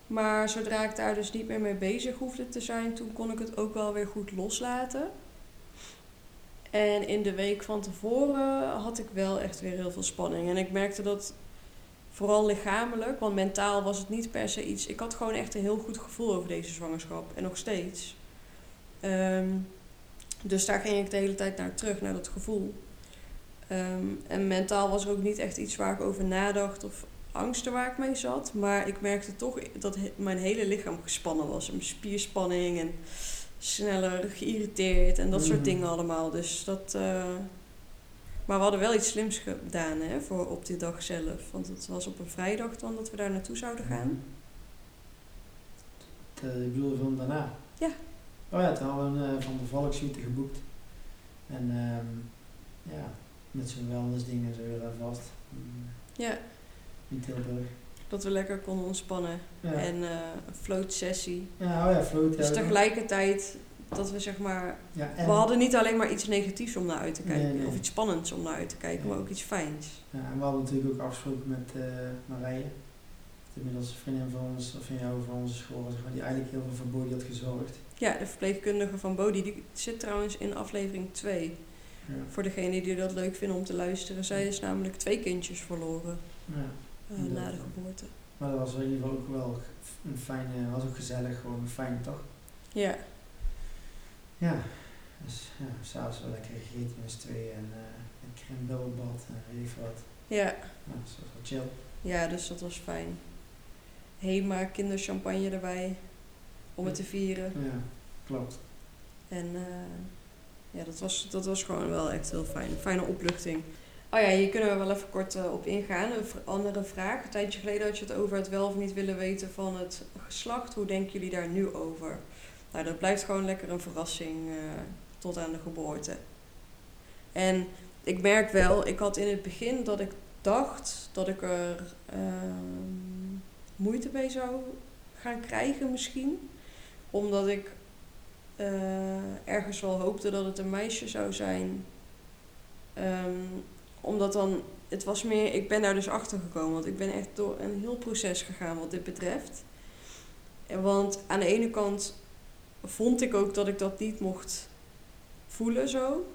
maar zodra ik daar dus niet meer mee bezig hoefde te zijn, toen kon ik het ook wel weer goed loslaten. En in de week van tevoren had ik wel echt weer heel veel spanning. En ik merkte dat vooral lichamelijk, want mentaal was het niet per se iets. Ik had gewoon echt een heel goed gevoel over deze zwangerschap en nog steeds. Ehm, dus daar ging ik de hele tijd naar terug, naar dat gevoel. Ehm, en mentaal was er ook niet echt iets waar ik over nadacht of angsten waar ik mee zat. Maar ik merkte toch dat mijn hele lichaam gespannen was. En spierspanning en sneller geïrriteerd en dat soort Mhm. dingen allemaal. Dus dat. eh, Maar we hadden wel iets slims gedaan hè, voor op die dag zelf. Want het was op een vrijdag dan dat we daar naartoe zouden gaan. Ik bedoel film daarna. Ja. Oh ja, toen hadden we een eh, Van de Valksuite geboekt. En ehm, ja, met zo'n wellness dingen zo weer vast. Ja, In Tilburg. dat we lekker konden ontspannen. Ja, En eh, een float sessie. ja oh ja, float. Dus tegelijkertijd dat we zeg maar... Ja, We hadden niet alleen maar iets negatiefs om naar uit te kijken. Nee, nee. Of iets spannends om naar uit te kijken. Nee. Maar ook iets fijns. ja, en we hadden natuurlijk ook afgesproken met eh Marije. Inmiddels een vriendin van ons, of van jou, van onze school, zeg maar, die eigenlijk heel veel voor had gezorgd. Ja, de verpleegkundige van Bodhi. Die zit trouwens in aflevering 2. Ja. Voor degene die dat leuk vinden om te luisteren. Zij is namelijk twee kindjes verloren. Ja. eh, na de geboorte. Maar dat was in ieder geval ook wel een fijne, was ook gezellig, gewoon fijn toch? Ja. Ja, dus ja, s'avonds wel lekker gegeten met z'n tweeën en uh, een crème bubbelbad en weet wat. Ja. Ja, dat was wel chill. Ja, dus dat was fijn. Hema, kinderchampagne erbij. Om het te vieren. Ja, klopt. En uh, ja, dat was, dat was gewoon wel echt heel fijn. Fijne opluchting. Oh ja, hier kunnen we wel even kort uh, op ingaan. Een andere vraag. Een tijdje geleden had je het over het wel of niet willen weten van het geslacht. Hoe denken jullie daar nu over? Nou, dat blijft gewoon lekker een verrassing uh, tot aan de geboorte. En ik merk wel, ik had in het begin dat ik dacht dat ik er uh, moeite mee zou gaan krijgen misschien. Omdat ik uh, ergens wel hoopte dat het een meisje zou zijn. Um, omdat dan, het was meer, ik ben daar dus achter gekomen. Want ik ben echt door een heel proces gegaan wat dit betreft. Want aan de ene kant vond ik ook dat ik dat niet mocht voelen zo.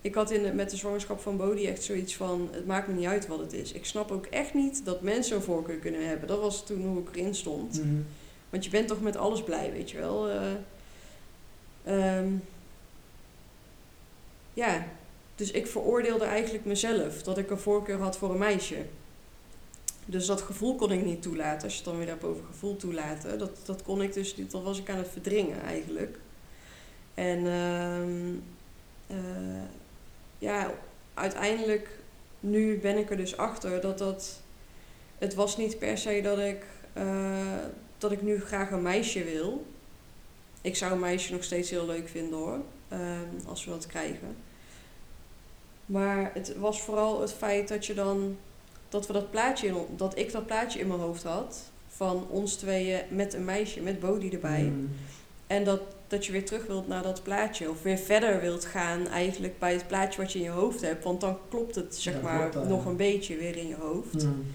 Ik had in de, met de zwangerschap van Bodhi echt zoiets van: het maakt me niet uit wat het is. Ik snap ook echt niet dat mensen een voorkeur kunnen hebben. Dat was toen hoe ik erin stond. Mhm. Want je bent toch met alles blij, weet je wel. Uh, um, ja, dus ik veroordeelde eigenlijk mezelf dat ik een voorkeur had voor een meisje. Dus dat gevoel kon ik niet toelaten. Als je het dan weer hebt over gevoel toelaten. Dat, dat kon ik dus, dat was ik aan het verdringen eigenlijk. En uh, uh, ja, uiteindelijk, nu ben ik er dus achter dat dat. Het was niet per se dat ik, uh, dat ik nu graag een meisje wil. Ik zou een meisje nog steeds heel leuk vinden hoor, ehm, als we dat krijgen. Maar het was vooral het feit dat je dan dat we dat plaatje in, dat ik dat plaatje in mijn hoofd had van ons tweeën met een meisje met Bodie erbij. Mm. En dat, dat je weer terug wilt naar dat plaatje. Of weer verder wilt gaan eigenlijk bij het plaatje wat je in je hoofd hebt. Want dan klopt het zeg Ja, maar klopt nog ja. een beetje weer in je hoofd. Mm.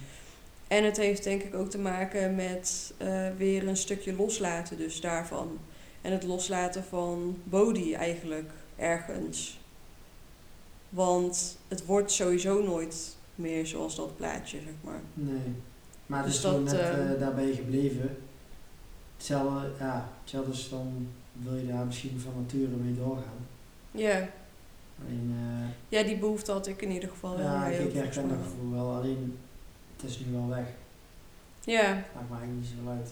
En het heeft denk ik ook te maken met eh, weer een stukje loslaten dus daarvan. En het loslaten van Bodhi eigenlijk ergens. Want het wordt sowieso nooit meer zoals dat plaatje, zeg maar. Nee. Maar het Dus is gewoon dat, net eh, eh, daarbij gebleven. Hetzelfde, ja, hetzelfde is dan wil je daar misschien van nature mee doorgaan. Ja, Alleen, ja die behoefte had ik in ieder geval ja, ik herken dat gevoel wel. Alleen, het is nu wel weg. Ja, Maakt eigenlijk niet zoveel uit.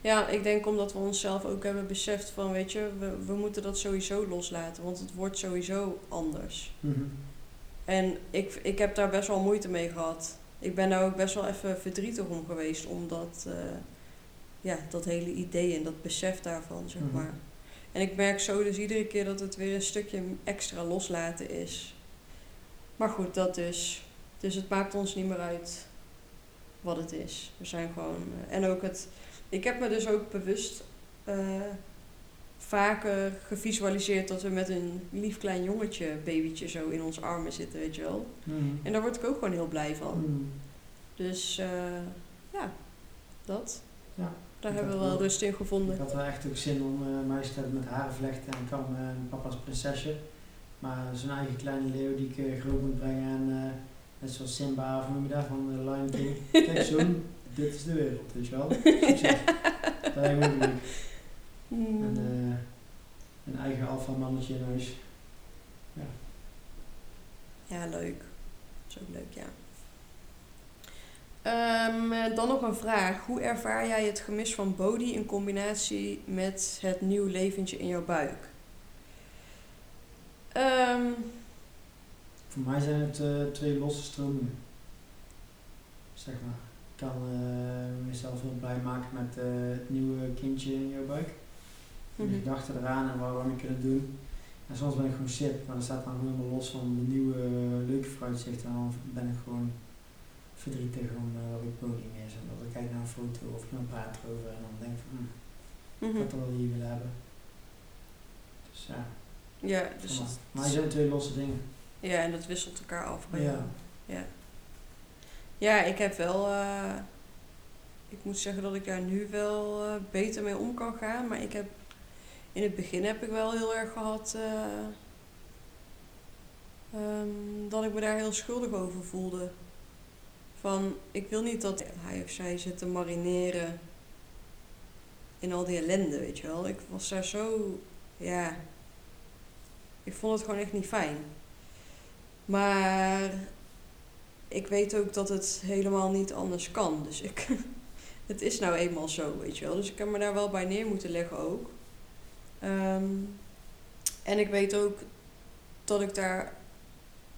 Ja, ik denk omdat we onszelf ook hebben beseft van, weet je, we, we moeten dat sowieso loslaten, want het wordt sowieso anders. Mhm. En ik, ik heb daar best wel moeite mee gehad. Ik ben daar ook best wel even verdrietig om geweest, omdat, eh, ja, dat hele idee en dat besef daarvan, zeg Mhm. maar. En ik merk zo dus iedere keer dat het weer een stukje extra loslaten is. Maar goed, dat dus. Dus het maakt ons niet meer uit wat het is. We zijn gewoon. eh, en ook het. Ik heb me dus ook bewust eh, vaker gevisualiseerd dat we met een lief klein jongetje, babytje, zo in onze armen zitten, weet je wel. Mhm. En daar word ik ook gewoon heel blij van. Mhm. Dus eh, ja, dat. Ja, Daar ik hebben we wel rust in gevonden. Ik had wel echt ook zin om uh, meisje te hebben met haren vlechten en kan uh, papa's prinsesje. Maar zo'n eigen kleine leeuw die ik groot moet brengen en net zoals Simba of noem je dat van Lion King. Kijk dit is de wereld, weet je wel. Succes. Dat lijkt me ook leuk. Hmm. En eh, een eigen alfa mannetje in huis. Ja, leuk. Dat is ook leuk, ja. Eh, dan nog een vraag. Hoe ervaar jij het gemis van Bodhi in combinatie met het nieuw leventje in jouw buik? Ehm, Voor mij zijn het eh, twee losse stromingen. Zeg maar. Ik kan eh, mezelf heel blij maken met eh, het nieuwe kindje in jouw buik. En de mhm. gedachten eraan en waarom je kunt doen. En soms ben ik gewoon shit, maar dat staat dan helemaal los van de nieuwe leuke vooruitzichten. En dan ben ik gewoon verdrietig om dat ik podium is. En dat ik kijk naar een foto of iemand praat erover en dan denk ik van, hm, ik had dat wel hier willen hebben. Dus ja, Ja, dus maar, het- maar het zijn twee losse dingen. Ja, en dat wisselt elkaar af. bij Ja. ja. Ja, ik heb wel... eh, ik moet zeggen dat ik daar nu wel eh, beter mee om kan gaan. Maar ik heb... In het begin heb ik wel heel erg gehad... eh, ehm, dat ik me daar heel schuldig over voelde. van, ik wil niet dat hij of zij zit te marineren in al die ellende, weet je wel. Ik was daar zo, ja, ik vond het gewoon echt niet fijn. Maar ik weet ook dat het helemaal niet anders kan. Dus ik, het is nou eenmaal zo, weet je wel. Dus ik heb me daar wel bij neer moeten leggen ook. Ehm, en ik weet ook dat ik daar,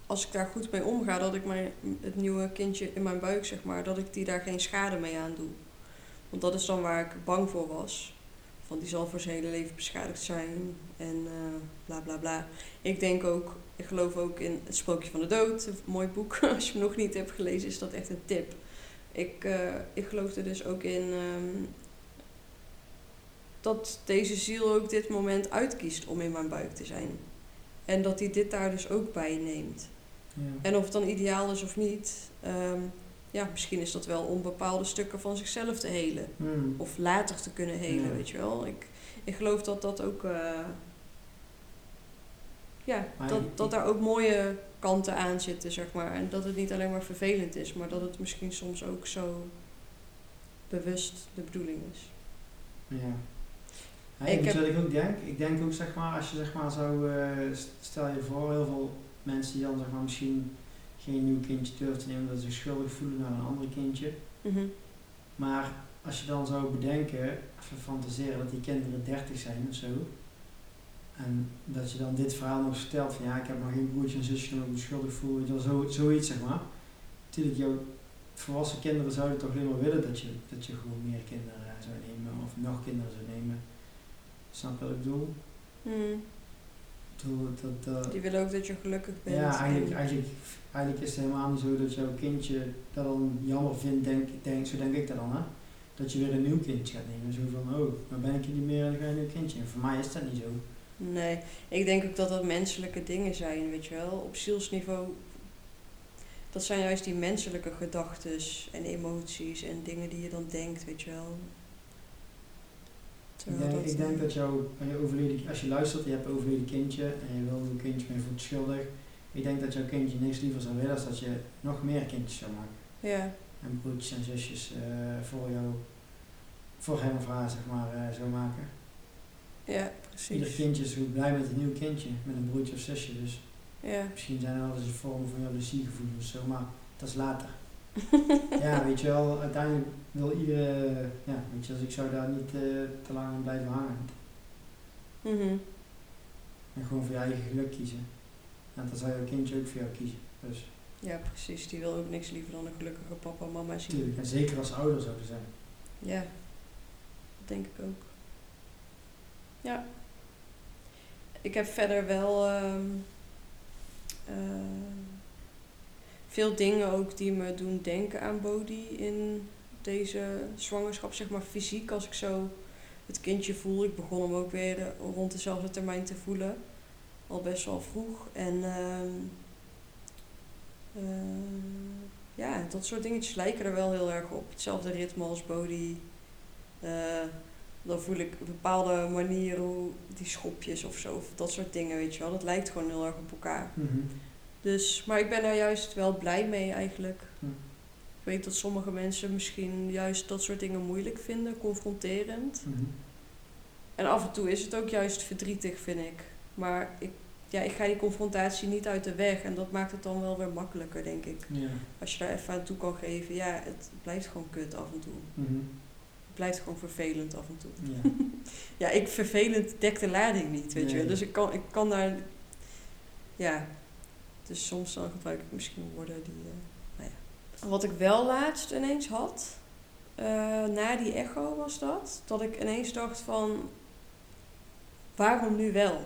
als ik daar goed mee omga, dat ik mijn, het nieuwe kindje in mijn buik, zeg maar, dat ik die daar geen schade mee aan doe. Want dat is dan waar ik bang voor was. Van die zal voor zijn hele leven beschadigd zijn en uh, bla bla bla. Ik denk ook, ik geloof ook in Het Sprookje van de Dood, een mooi boek. Als je hem nog niet hebt gelezen, is dat echt een tip. Ik, uh, ik geloof er dus ook in um, dat deze ziel ook dit moment uitkiest om in mijn buik te zijn. En dat hij dit daar dus ook bij neemt. Ja. En of het dan ideaal is of niet, um, ja, misschien is dat wel om bepaalde stukken van zichzelf te helen. Hmm. Of later te kunnen helen, weet je wel. Ik, ik geloof dat dat ook... Uh, ja, dat, dat daar ook mooie kanten aan zitten, zeg maar. En dat het niet alleen maar vervelend is, maar dat het misschien soms ook zo bewust de bedoeling is. Ja. ik heb... wat ik ook denk, ik denk ook zeg maar, als je zeg maar zo, uh, stel je voor, heel veel mensen die dan zeg maar misschien geen nieuw kindje durven te nemen omdat ze zich schuldig voelen naar een ander kindje. Mhm. Maar als je dan zou bedenken, even fantaseren dat die kinderen 30 zijn of zo. En dat je dan dit verhaal nog vertelt van ja, ik heb nog geen broertje en zusje omdat ik me schuldig voel. Weet je wel, zo, zoiets zeg maar. Natuurlijk, jouw volwassen kinderen zouden toch alleen maar willen dat je, dat je gewoon meer kinderen zou nemen of nog kinderen zou nemen. Snap je wat ik bedoel? Mm. Dat, Die willen ook dat je gelukkig bent. Ja, eigenlijk, eigenlijk, eigenlijk is het helemaal niet zo dat jouw kindje dat dan jammer vindt, denk, denk, zo denk ik dat dan, hè? dat je weer een nieuw kindje gaat nemen. Zo van, oh, maar ben ik je niet meer en dan ga je een nieuw kindje. En voor mij is dat niet zo. Nee, ik denk ook dat dat menselijke dingen zijn, weet je wel. Op zielsniveau, dat zijn juist die menselijke gedachten en emoties en dingen die je dan denkt, weet je wel. Denk, ik denk dat jouw, overleden, als je luistert, je hebt een overleden kindje en je wil een kindje meer voelt schuldig. Ik denk dat jouw kindje niks liever zou willen dan dat je nog meer kindjes zou maken. Ja. En broertjes en zusjes uh, voor jou, voor hem of haar zeg maar, uh, zou maken. Ja, precies. Ieder kindje is goed blij met een nieuw kindje, met een broertje of zusje. Dus ja. misschien zijn er wel eens een vorm van jaloeziegevoel of zo, maar dat is later. ja, weet je wel, uiteindelijk wil iedere, ja, weet je, als ik zou daar niet uh, te lang aan blijven hangen. Mm En gewoon voor je eigen geluk kiezen. En dan zou jouw kindje ook voor jou kiezen. Dus. Ja, precies. Die wil ook niks liever dan een gelukkige papa en mama zien. Tuurlijk, en zeker als ouder zouden zijn. Ja, dat denk ik ook. Ja. Ik heb verder wel um, uh, veel dingen ook die me doen denken aan Bodhi in deze zwangerschap, zeg maar fysiek. Als ik zo het kindje voel, ik begon hem ook weer rond dezelfde termijn te voelen. Al best wel vroeg. En uh, ja, dat soort dingetjes lijken er wel heel erg op. Hetzelfde ritme als Bodhi. Uh, dan voel ik een bepaalde manier hoe die schopjes of zo, of dat soort dingen, weet je wel. Dat lijkt gewoon heel erg op elkaar. Mm -hmm. Dus, maar ik ben er juist wel blij mee eigenlijk. Mm. Ik weet dat sommige mensen misschien juist dat soort dingen moeilijk vinden, confronterend. Mm -hmm. En af en toe is het ook juist verdrietig, vind ik. Maar ik, ja, ik ga die confrontatie niet uit de weg en dat maakt het dan wel weer makkelijker, denk ik. Ja. Als je daar even aan toe kan geven, ja, het blijft gewoon kut af en toe. -hmm. Blijft gewoon vervelend af en toe. Ja, ja ik vervelend dek de lading niet, weet Nee. je. Dus ik kan, ik kan daar, ja. Dus soms dan gebruik ik misschien woorden die, uh, nou ja. Wat ik wel laatst ineens had, uh, na die echo was dat, dat ik ineens dacht van, waarom nu wel?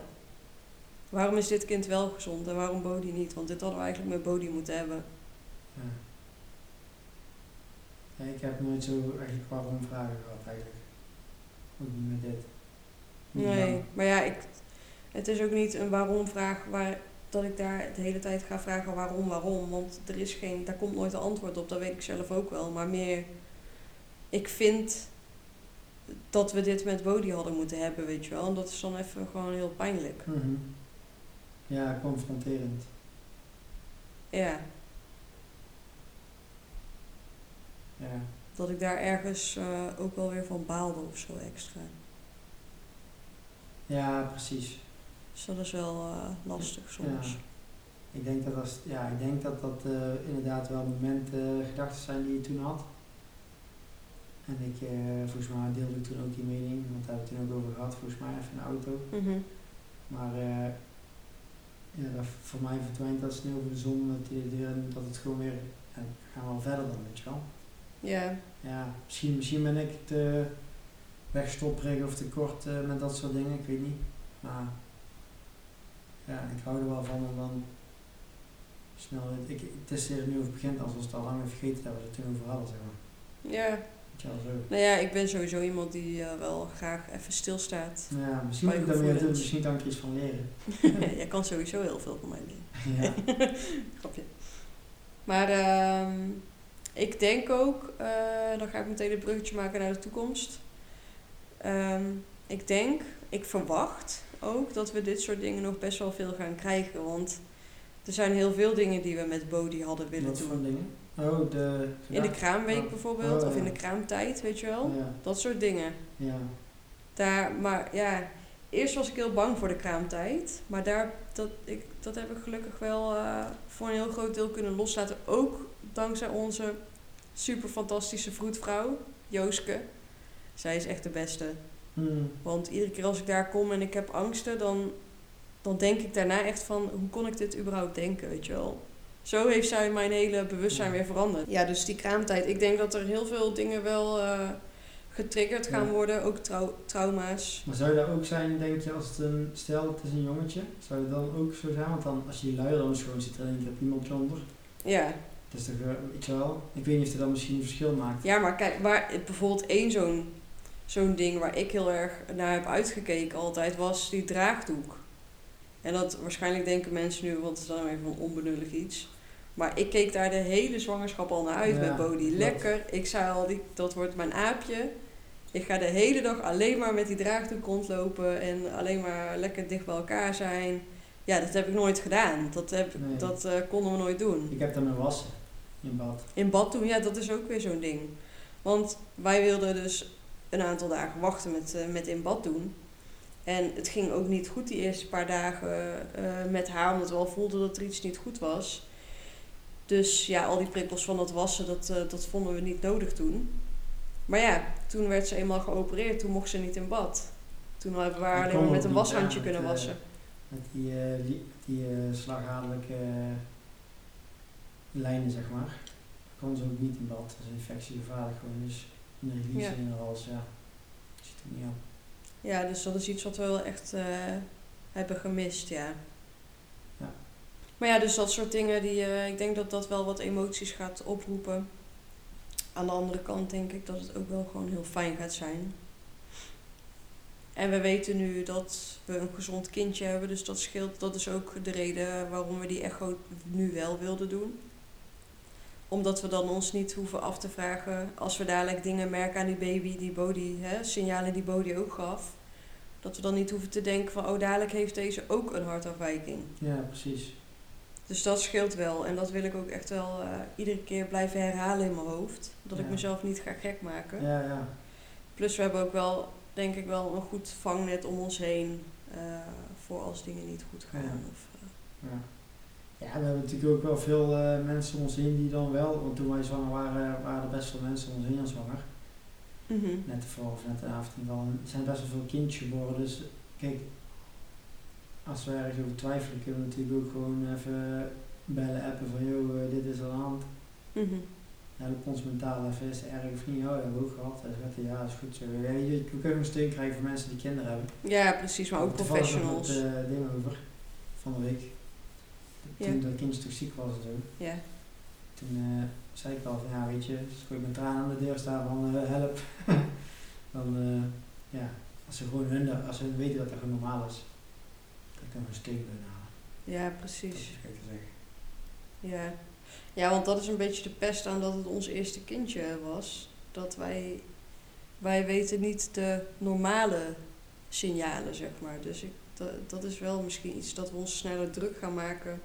Waarom is dit kind wel gezond en waarom Bodhi niet? Want dit hadden we eigenlijk met Bodhi moeten hebben. ja. Ik heb nooit zo eigenlijk waarom vragen gehad eigenlijk. Ook niet met dit. Niet Nee, lang. maar ja, ik, het is ook niet een waarom vraag waar dat ik daar de hele tijd ga vragen waarom, waarom. Want er is geen, daar komt nooit een antwoord op, dat weet ik zelf ook wel. Maar meer, ik vind dat we dit met Bodhi hadden moeten hebben, weet je wel. En dat is dan even gewoon heel pijnlijk. Mhm. Ja, confronterend. Ja. Ja. Dat ik daar ergens eh, ook wel weer van baalde of zo extra. ja, precies. Dus dat is wel eh, lastig soms. Ja. Ik denk dat als, ja, ik denk dat, dat eh, inderdaad wel momenten, gedachten zijn die je toen had. En ik, eh, volgens mij deelde ik toen ook die mening, want daar hebben we toen ook over gehad, volgens mij, even de auto. Mhm. Maar eh, ja, dat, voor mij verdwijnt dat sneeuw voor de zon, dat, die, en dat het gewoon weer, ja, we gaan wel verder dan, weet je wel. Ja, Ja, misschien, misschien ben ik te wegstopperig of te kort eh, met dat soort dingen, ik weet niet. Maar ja, ik hou er wel van om dan snel, ik, het is er nu over begint alsof we het al lang hebben vergeten dat we het toen over hadden, zeg maar. ja. Je. Nou ja, ik ben sowieso iemand die eh, wel graag even stilstaat. Ja, misschien moet ik daar misschien kan ik iets van leren. Jij kan sowieso heel veel van mij leren. ja. Grapje. Maar ehm, ik denk ook, eh, dan ga ik meteen een bruggetje maken naar de toekomst. Ehm, ik denk, ik verwacht ook dat we dit soort dingen nog best wel veel gaan krijgen. Want er zijn heel veel dingen die we met Bodhi hadden willen Wat voor doen. dingen? Oh, de... In de kraamweek oh. bijvoorbeeld, Oh, of in de kraamtijd, weet je wel. Ja, Dat soort dingen. ja. Daar, maar ja, eerst was ik heel bang voor de kraamtijd. Maar daar, dat, ik, dat heb ik gelukkig wel eh, voor een heel groot deel kunnen loslaten. Ook dankzij onze super fantastische vroedvrouw, Jooske. Zij is echt de beste. Hmm. Want iedere keer als ik daar kom en ik heb angsten, dan, dan denk ik daarna echt van... Hoe kon ik dit überhaupt denken, weet je wel? Zo heeft zij mijn hele bewustzijn Ja. weer veranderd. Ja, dus die kraamtijd. Ik denk dat er heel veel dingen wel eh, getriggerd gaan Ja. worden. Ook trau- trauma's. Maar zou dat ook zijn, denk je, als het een, stel het is een jongetje, zou het dan ook zo zijn? Want dan, als je die luier dan schoon zit er in één keer iemand onder. Ja. Is toch, eh, wel? Ik weet niet of dat dan misschien een verschil maakt. ja, maar kijk, waar, bijvoorbeeld één zo'n zo'n ding waar ik heel erg naar heb uitgekeken altijd, was die draagdoek. En dat waarschijnlijk denken mensen nu, want het is dan even een onbenullig iets. Maar ik keek daar de hele zwangerschap al naar uit Ja, met Bodhi. klopt. Lekker. Ik zei al, die, dat wordt mijn aapje. Ik ga de hele dag alleen maar met die draagdoek rondlopen en alleen maar lekker dicht bij elkaar zijn. Ja, dat heb ik nooit gedaan. Dat, heb, Nee. dat eh, konden we nooit doen. Ik heb dat met wassen in bad. In bad doen, ja, dat is ook weer zo'n ding. Want wij wilden dus een aantal dagen wachten met, eh, met in bad doen. En het ging ook niet goed die eerste paar dagen eh, met haar, omdat we al voelden dat er iets niet goed was. Dus ja, al die prikkels van dat wassen, dat, eh, dat vonden we niet nodig toen. Maar ja, toen werd ze eenmaal geopereerd, toen mocht ze niet in bad. Toen hebben we haar alleen maar met een washandje kunnen wassen. Met die, die, eh, lijnen, zeg maar. Kon ze ook niet in bad. Dat is infectiegevaarlijk gewoon. Dus release Ja. in de hals, ja. Ziet er niet op. Ja, dus dat is iets wat we wel echt eh, hebben gemist, ja. Ja. Maar ja, dus dat soort dingen, die, eh, ik denk dat dat wel wat emoties gaat oproepen. Aan de andere kant denk ik dat het ook wel gewoon heel fijn gaat zijn. En we weten nu dat we een gezond kindje hebben, dus dat scheelt. Dat is ook de reden waarom we die echo nu wel wilden doen. Omdat we dan ons niet hoeven af te vragen als we dadelijk dingen merken aan die baby, die body, hè, signalen die body ook gaf. Dat we dan niet hoeven te denken van, oh dadelijk heeft deze ook een hartafwijking. Ja, precies. Dus dat scheelt wel. En dat wil ik ook echt wel eh, iedere keer blijven herhalen in mijn hoofd. Dat ik mezelf niet ga gek maken. Ja, ja. Plus we hebben ook wel, denk ik wel, een goed vangnet om ons heen. eh, voor als dingen niet goed gaan. Ja. Of, eh, Ja. we hebben natuurlijk ook wel veel eh, mensen om ons heen die dan wel, want toen wij zwanger waren, waren er best veel mensen om ons heen zwanger. mhm. Net ervoor of net de avond in Er zijn best wel veel kindjes geboren, dus kijk, als we ergens over twijfelen, kunnen we natuurlijk ook gewoon even bellen, appen van, joh, eh, dit is aan de hand. Mhm. Help ons mentaal even, is erg of niet? Oh, dat hebben we ook gehad. Hij zegt, ja, dat is goed zo. Ja, je, je kunt ook een steun krijgen voor mensen die kinderen hebben. Ja, precies. Maar ook Toevallig nog professionals. Het uh, ding over, van de week. Toen dat kindje toch ziek was en zo. Ja. Toen eh, zei ik al van, ja weet je, als ik met tranen aan de deur sta van eh, help, dan eh, ja, als ze gewoon hun, als ze weten dat dat gewoon normaal is, dat ik dan een kunnen halen. ja, Dat precies. is gek te zeggen. Ja. ja, want dat is een beetje de pest aan dat het ons eerste kindje was. Dat wij, wij weten niet de normale signalen, zeg maar. Dus ik, dat, dat is wel misschien iets dat we ons sneller druk gaan maken,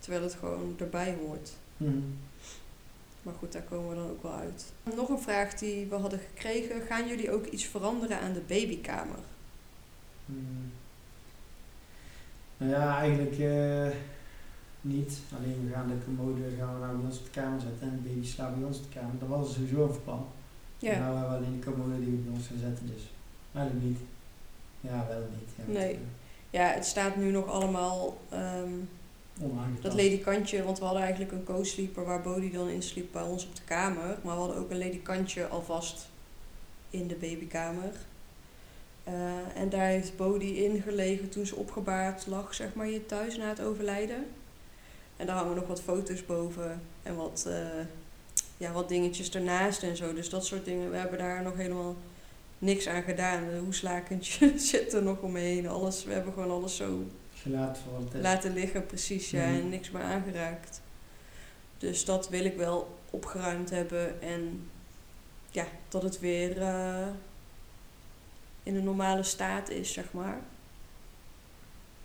terwijl het gewoon erbij hoort. Mhm. Maar goed, daar komen we dan ook wel uit. Nog een vraag die we hadden gekregen. Gaan jullie ook iets veranderen aan de babykamer? Hmm. Nou ja, eigenlijk eh, niet. Alleen we gaan de commode gaan we nou bij ons op de kamer zetten en de baby slaapt bij ons op de kamer. Dat was sowieso een plan. Ja. Nou hebben we alleen de commode die we bij ons gaan zetten, dus eigenlijk niet. Ja, wel niet. Ja, Nee. Ja, het staat nu nog allemaal ehm, Dat ledikantje. Want we hadden eigenlijk een co-sleeper waar Bodie dan in sliep bij ons op de kamer. Maar we hadden ook een ledikantje alvast in de babykamer. Eh, en daar heeft Bodie in gelegen toen ze opgebaard lag, zeg maar, hier thuis na het overlijden. En daar hangen nog wat foto's boven en wat, eh, ja, wat dingetjes ernaast en zo. Dus dat soort dingen. We hebben daar nog helemaal niks aan gedaan. De hoeslakentje zit er nog omheen. Alles, we hebben gewoon alles zo Gelaten het laten liggen, precies, ja, Mhm. en niks meer aangeraakt. Dus dat wil ik wel opgeruimd hebben en ja, dat het weer eh, in een normale staat is, zeg maar.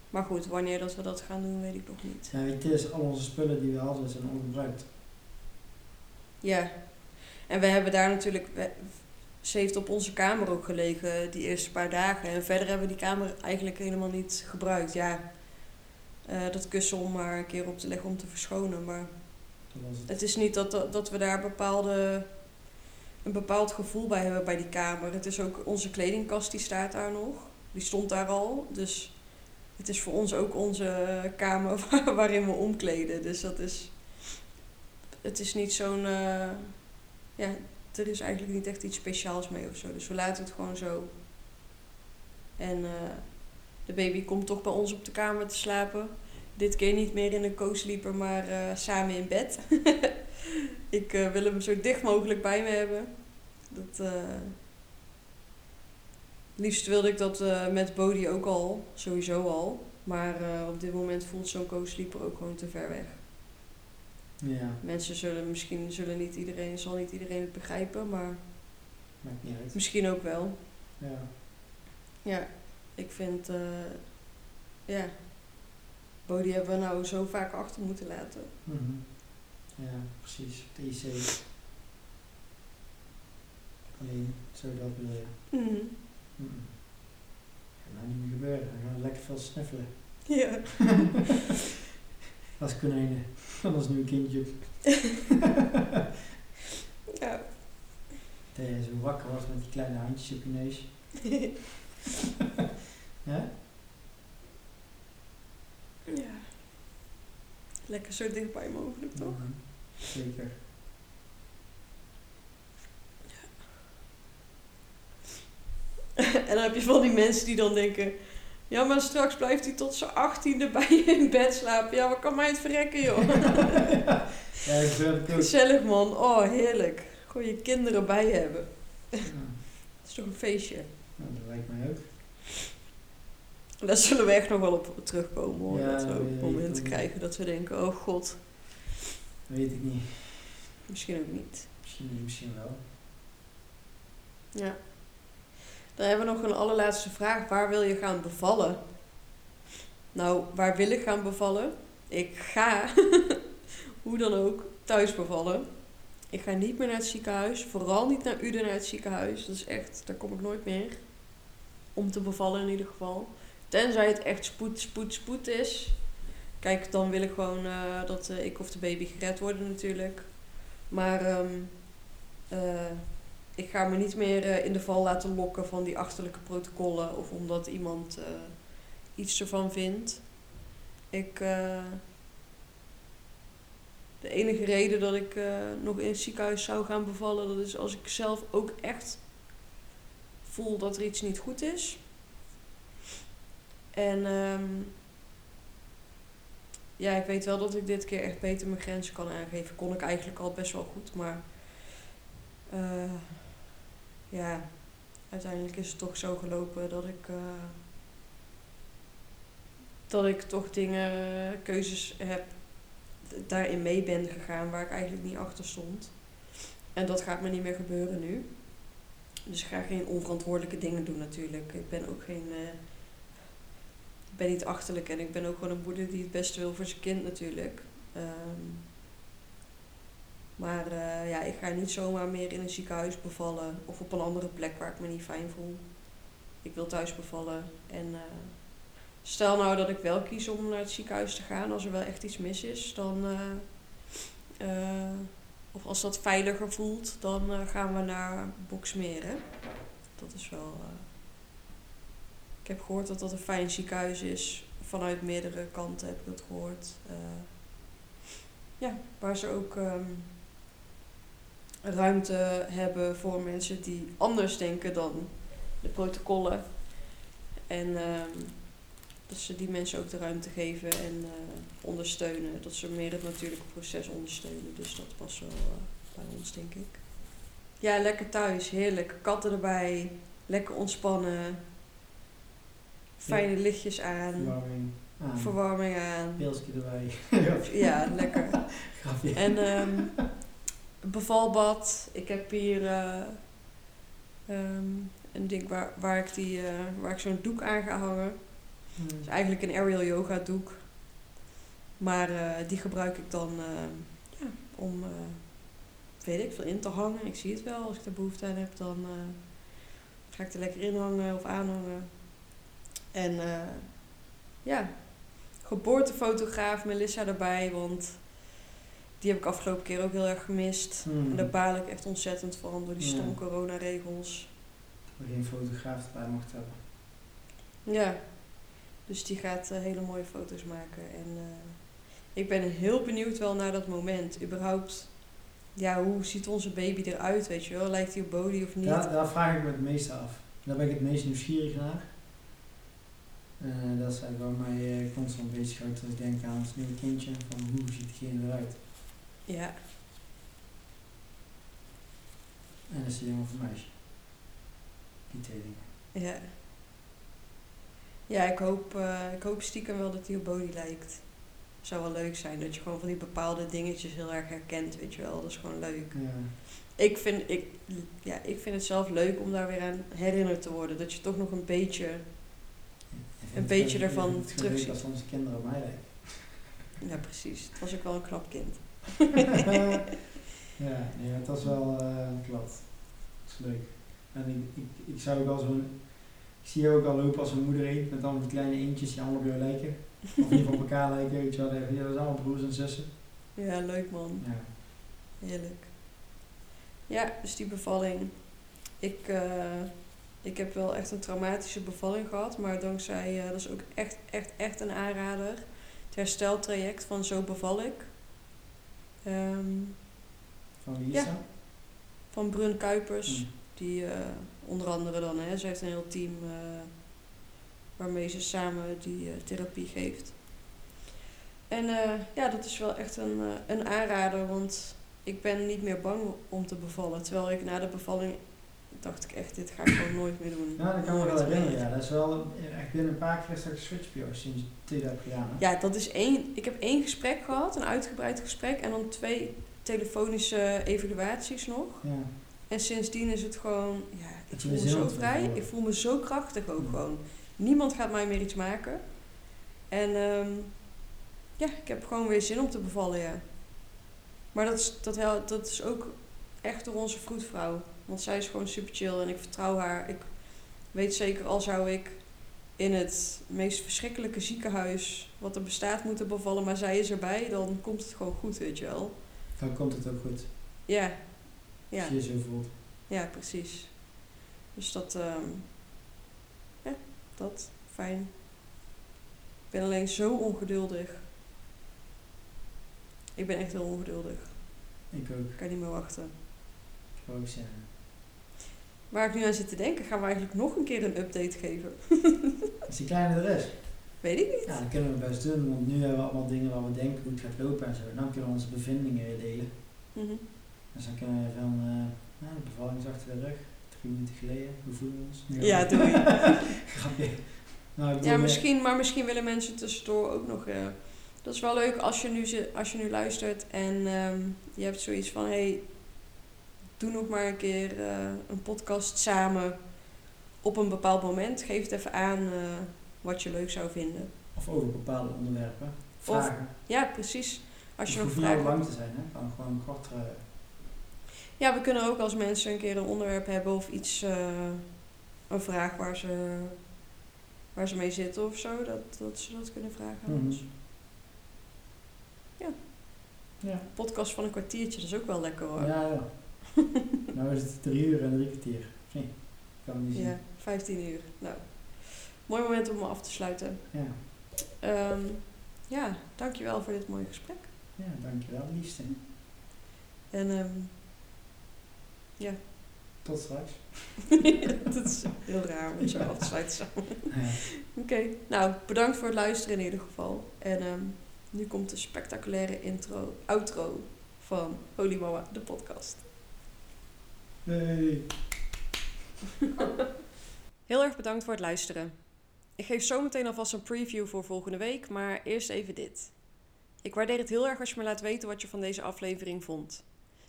Maar goed, wanneer dat we dat gaan doen, weet ik nog niet. Ja, weet je, het is al onze spullen die we hadden zijn ongebruikt. Ja, en we hebben daar natuurlijk, we- ze heeft op onze kamer ook gelegen die eerste paar dagen. En verder hebben we die kamer eigenlijk helemaal niet gebruikt. Ja, eh, dat kussen om maar een keer op te leggen om te verschonen, maar... Het. Is niet dat, dat we daar bepaalde, een bepaald gevoel bij hebben bij die kamer. Het is ook onze kledingkast die staat daar nog. Die stond daar al. Dus het is voor ons ook onze kamer waar- waarin we omkleden. Dus dat is. Het is niet zo'n. eh, ja, er is eigenlijk niet echt iets speciaals mee of zo. Dus we laten het gewoon zo. En eh, de baby komt toch bij ons op de kamer te slapen. Dit keer niet meer in een co-sleeper, maar eh, samen in bed. ik eh, wil hem zo dicht mogelijk bij me hebben. Dat, liefst wilde ik dat met Bodie ook al, sowieso al. Maar op dit moment voelt zo'n co-sleeper ook gewoon te ver weg. Ja, Mensen zullen misschien zullen niet iedereen, zal niet iedereen het begrijpen, maar maakt niet uit. misschien ook wel. Ja. Ja, ik vind, eh, ja, Bodie hebben we nou zo vaak achter moeten laten. Mhm. Ja, precies. De IC. Alleen, zo dat bedoel je. Mhm. Mhm. Gaat nou niet meer gebeuren. Dan gaan we lekker veel snuffelen. Ja. Als konijnen. Anders nu een kindje. ja. Dat je zo wakker was met die kleine handjes op je neus. Ja? ja. Lekker zo dichtbij mogelijk, toch? Mhm. Zeker. en dan heb je van die mensen die dan denken... Ja, maar straks blijft hij tot zijn achttiende bij je in bed slapen. Ja, wat kan mij het verrekken, joh. Ja, ik het. Gezellig, man. Oh, heerlijk. Gewoon je kinderen bij je hebben. Ja, Dat is toch een feestje. nou, dat lijkt mij ook. Daar zullen we echt nog wel op terugkomen, hoor. Ja, dat we dat ook momenten ook. krijgen dat we denken... Oh, god. Weet ik niet. Misschien ook niet. Misschien, misschien wel. Ja. Dan hebben we nog een allerlaatste vraag. Waar wil je gaan bevallen? Nou, waar wil ik gaan bevallen? Ik ga, hoe dan ook, thuis bevallen. Ik ga niet meer naar het ziekenhuis. Vooral niet naar Uden naar het ziekenhuis. Dat is echt, daar kom ik nooit meer. Om te bevallen in ieder geval. Tenzij het echt spoed, spoed, spoed is. Kijk, dan wil ik gewoon eh, dat eh, ik of de baby gered worden natuurlijk. Maar eh, ik ga me niet meer eh, in de val laten lokken van die achterlijke protocollen of omdat iemand eh, iets ervan vindt. Ik, eh, de enige reden dat ik nog in het ziekenhuis zou gaan bevallen, dat is als ik zelf ook echt voel dat er iets niet goed is. En ehm, ja, ik weet wel dat ik dit keer echt beter mijn grenzen kan aangeven. Kon ik eigenlijk al best wel goed, maar ja, uiteindelijk is het toch zo gelopen dat ik, eh, dat ik toch dingen, keuzes heb, daarin mee ben gegaan waar ik eigenlijk niet achter stond. En dat gaat me niet meer gebeuren nu. Dus ik ga geen onverantwoordelijke dingen doen natuurlijk. Ik ben ook geen. eh, ik ben niet achterlijk en ik ben ook gewoon een moeder die het beste wil voor zijn kind natuurlijk. Ehm, Maar eh, ja, ik ga niet zomaar meer in een ziekenhuis bevallen of op een andere plek waar ik me niet fijn voel. Ik wil thuis bevallen. En eh, stel nou dat ik wel kies om naar het ziekenhuis te gaan als er wel echt iets mis is, dan. eh, of als dat veiliger voelt, dan gaan we naar Boksmeren. Dat is wel. ik heb gehoord dat dat een fijn ziekenhuis is. Vanuit meerdere kanten heb ik dat gehoord. Eh, ja, waar ze ook ehm, ruimte hebben voor mensen die anders denken dan de protocollen. En ehm, dat ze die mensen ook de ruimte geven en eh, ondersteunen. Dat ze meer het natuurlijke proces ondersteunen. Dus dat past wel eh, bij ons, denk ik. Ja, lekker thuis. Heerlijk. Katten erbij. Lekker ontspannen. Fijne lichtjes aan. Verwarming aan. Verwarming aan. Pilsje erbij. Ja, lekker. En ehm bevalbad. Ik heb hier eh, ehm, een ding waar, waar ik, die, eh, waar ik zo'n doek aan ga hangen. Hmm. Het is eigenlijk een aerial yoga doek. Maar eh, die gebruik ik dan eh, ja, om, weet ik veel, in te hangen. Ik zie het wel. Als ik er behoefte aan heb, dan ga ik er lekker in hangen of aanhangen. En ja, geboortefotograaf Melissa erbij, want die heb ik afgelopen keer ook heel erg gemist. Hmm. En daar baal ik echt ontzettend van door die Ja. stom coronaregels. Dat we geen fotograaf erbij mocht hebben. Ja, dus die gaat eh, hele mooie foto's maken. En eh, ik ben heel benieuwd wel naar dat moment. Überhaupt, ja, hoe ziet onze baby eruit, weet je wel? Lijkt hij op body of niet? Daar, daar vraag ik me het meeste af. Daar ben ik het meest nieuwsgierig naar. Eh, dat is eigenlijk waar mij constant bezighoudt als ik denk aan het nieuwe kindje. Van hoe ziet diegene eruit? Ja, En is het jongen of een meisje? Die twee dingen. ja. Ja, ik hoop, eh, ik hoop stiekem wel dat hij op body lijkt. Zou wel leuk zijn, dat je gewoon van die bepaalde dingetjes heel erg herkent, weet je wel. Dat is gewoon leuk. Ja. Ik vind, ik, ja, ik vind het zelf leuk om daar weer aan herinnerd te worden. Dat je toch nog een beetje... Een beetje ervan leuk als onze kinderen op mij lijken. Ja, precies. Het was ook wel een knap kind. ja, nee, het was wel uh, klopt. Dat is leuk. En ik, ik, ik zou ook al zo'n. Ik zie je ook al lopen als een moeder eend met allemaal die kleine eentjes die allemaal op jou lijken. Of in ieder geval op elkaar lijken, weet je wel. Ja, dat zijn allemaal broers en zussen. Ja, leuk man. Ja. Heerlijk. Ja, dus die bevalling. Ik, eh, ik heb wel echt een traumatische bevalling gehad. Maar dankzij, eh, dat is ook echt, echt, echt een aanrader. Het hersteltraject van Zo beval ik. Ehm, Van wie is Ja. dat? van Brun Kuipers. Hm. Die eh, onder andere dan, hè, ze heeft een heel team eh, waarmee ze samen die eh, therapie geeft. En ja, dat is wel echt een, een aanrader, want ik ben niet meer bang om te bevallen. Terwijl ik na de bevalling dacht ik echt, dit ga ik gewoon nooit meer doen. Ja, dat kan me wel herinneren. Ja. Dat is wel echt binnen een paar keer dat geswitcht bij jou sinds twee jaar gedaan. hè? Ja, dat is één. Ik heb één gesprek gehad, een uitgebreid gesprek, en dan twee telefonische evaluaties nog. Ja. En sindsdien is het gewoon, ja, ik je voel me zo vrij. Ik voel me zo krachtig ook Ja. gewoon. Niemand gaat mij meer iets maken. En ehm, ja, ik heb gewoon weer zin om te bevallen, ja. Maar dat is, dat, dat is ook echt door onze vroedvrouw. Want zij is gewoon super chill en ik vertrouw haar. Ik weet zeker, al zou ik in het meest verschrikkelijke ziekenhuis wat er bestaat moeten bevallen, maar zij is erbij, dan komt het gewoon goed, weet je wel. Dan komt het ook goed. Ja, ja. Als je je zo voelt. Ja, precies. Dus dat, ehm, ja, dat, fijn. Ik ben alleen zo ongeduldig. Ik ben echt heel ongeduldig. Ik ook. Ik kan niet meer wachten. Ik ook in. Waar ik nu aan zit te denken, gaan we eigenlijk nog een keer een update geven. Als die kleine er is. Weet ik niet. Ja, dat kunnen we best doen, want nu hebben we allemaal dingen waar we denken hoe het gaat lopen en zo. Dan kunnen we onze bevindingen weer delen. Mhm. Dus dan kunnen we van, nou, de bevalling is achter de rug, drie minuten geleden, hoe voelen we ons? Ja, we- doei. Grapje. Nou, Ja, eh, misschien, maar misschien willen mensen tussendoor ook nog. eh, dat is wel leuk als je nu, als je nu luistert en ehm, je hebt zoiets van: hey, doe nog maar een keer eh, een podcast samen op een bepaald moment. Geef het even aan eh, wat je leuk zou vinden. Of over bepaalde onderwerpen. Vragen. Ja, precies. Als je nog niet vragen hebt. lang te zijn, hè? kan gewoon een kortere... Ja, we kunnen ook als mensen een keer een onderwerp hebben of iets, eh, een vraag waar ze, waar ze mee zitten of zo, dat, dat ze dat kunnen vragen aan Mhm. ons. Ja, Een podcast van een kwartiertje, dat is ook wel lekker hoor. ja. ja. nou is het drie uur en drie kwartier. Of niet? Kan niet zien. Ja, 15 uur. Nou, mooi moment om me af te sluiten. Ja. Ehm, ja, dankjewel voor dit mooie gesprek. ja, dankjewel liefste. En ehm, ja, Tot straks. dat is heel raar om zo af te sluiten samen. Ja. Oké, nou bedankt voor het luisteren in ieder geval. En ehm, nu komt de spectaculaire intro, outro van Holy Mama, de podcast. Hey. Heel erg bedankt voor het luisteren. Ik geef zo meteen alvast een preview voor volgende week, maar eerst even dit. Ik waardeer het heel erg als je me laat weten wat je van deze aflevering vond.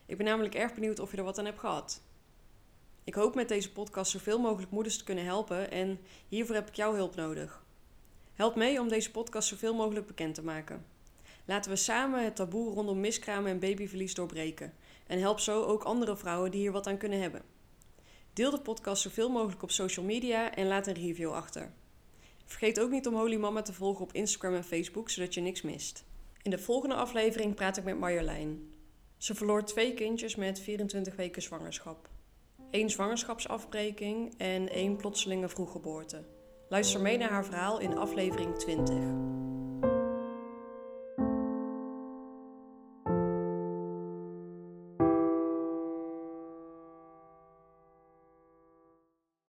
Ik ben namelijk erg benieuwd of je er wat aan hebt gehad. Ik hoop met deze podcast zoveel mogelijk moeders te kunnen helpen en hiervoor heb ik jouw hulp nodig. Help mee om deze podcast zoveel mogelijk bekend te maken. Laten we samen het taboe rondom miskramen en babyverlies doorbreken en help zo ook andere vrouwen die hier wat aan kunnen hebben. Deel de podcast zoveel mogelijk op social media en laat een review achter. Vergeet ook niet om Holy Mama te volgen op Instagram en Facebook, zodat je niks mist. In de volgende aflevering praat ik met Marjolein. Ze verloor twee kindjes met 24 weken zwangerschap. Eén zwangerschapsafbreking en één plotselinge vroeggeboorte. Luister mee naar haar verhaal in aflevering 20.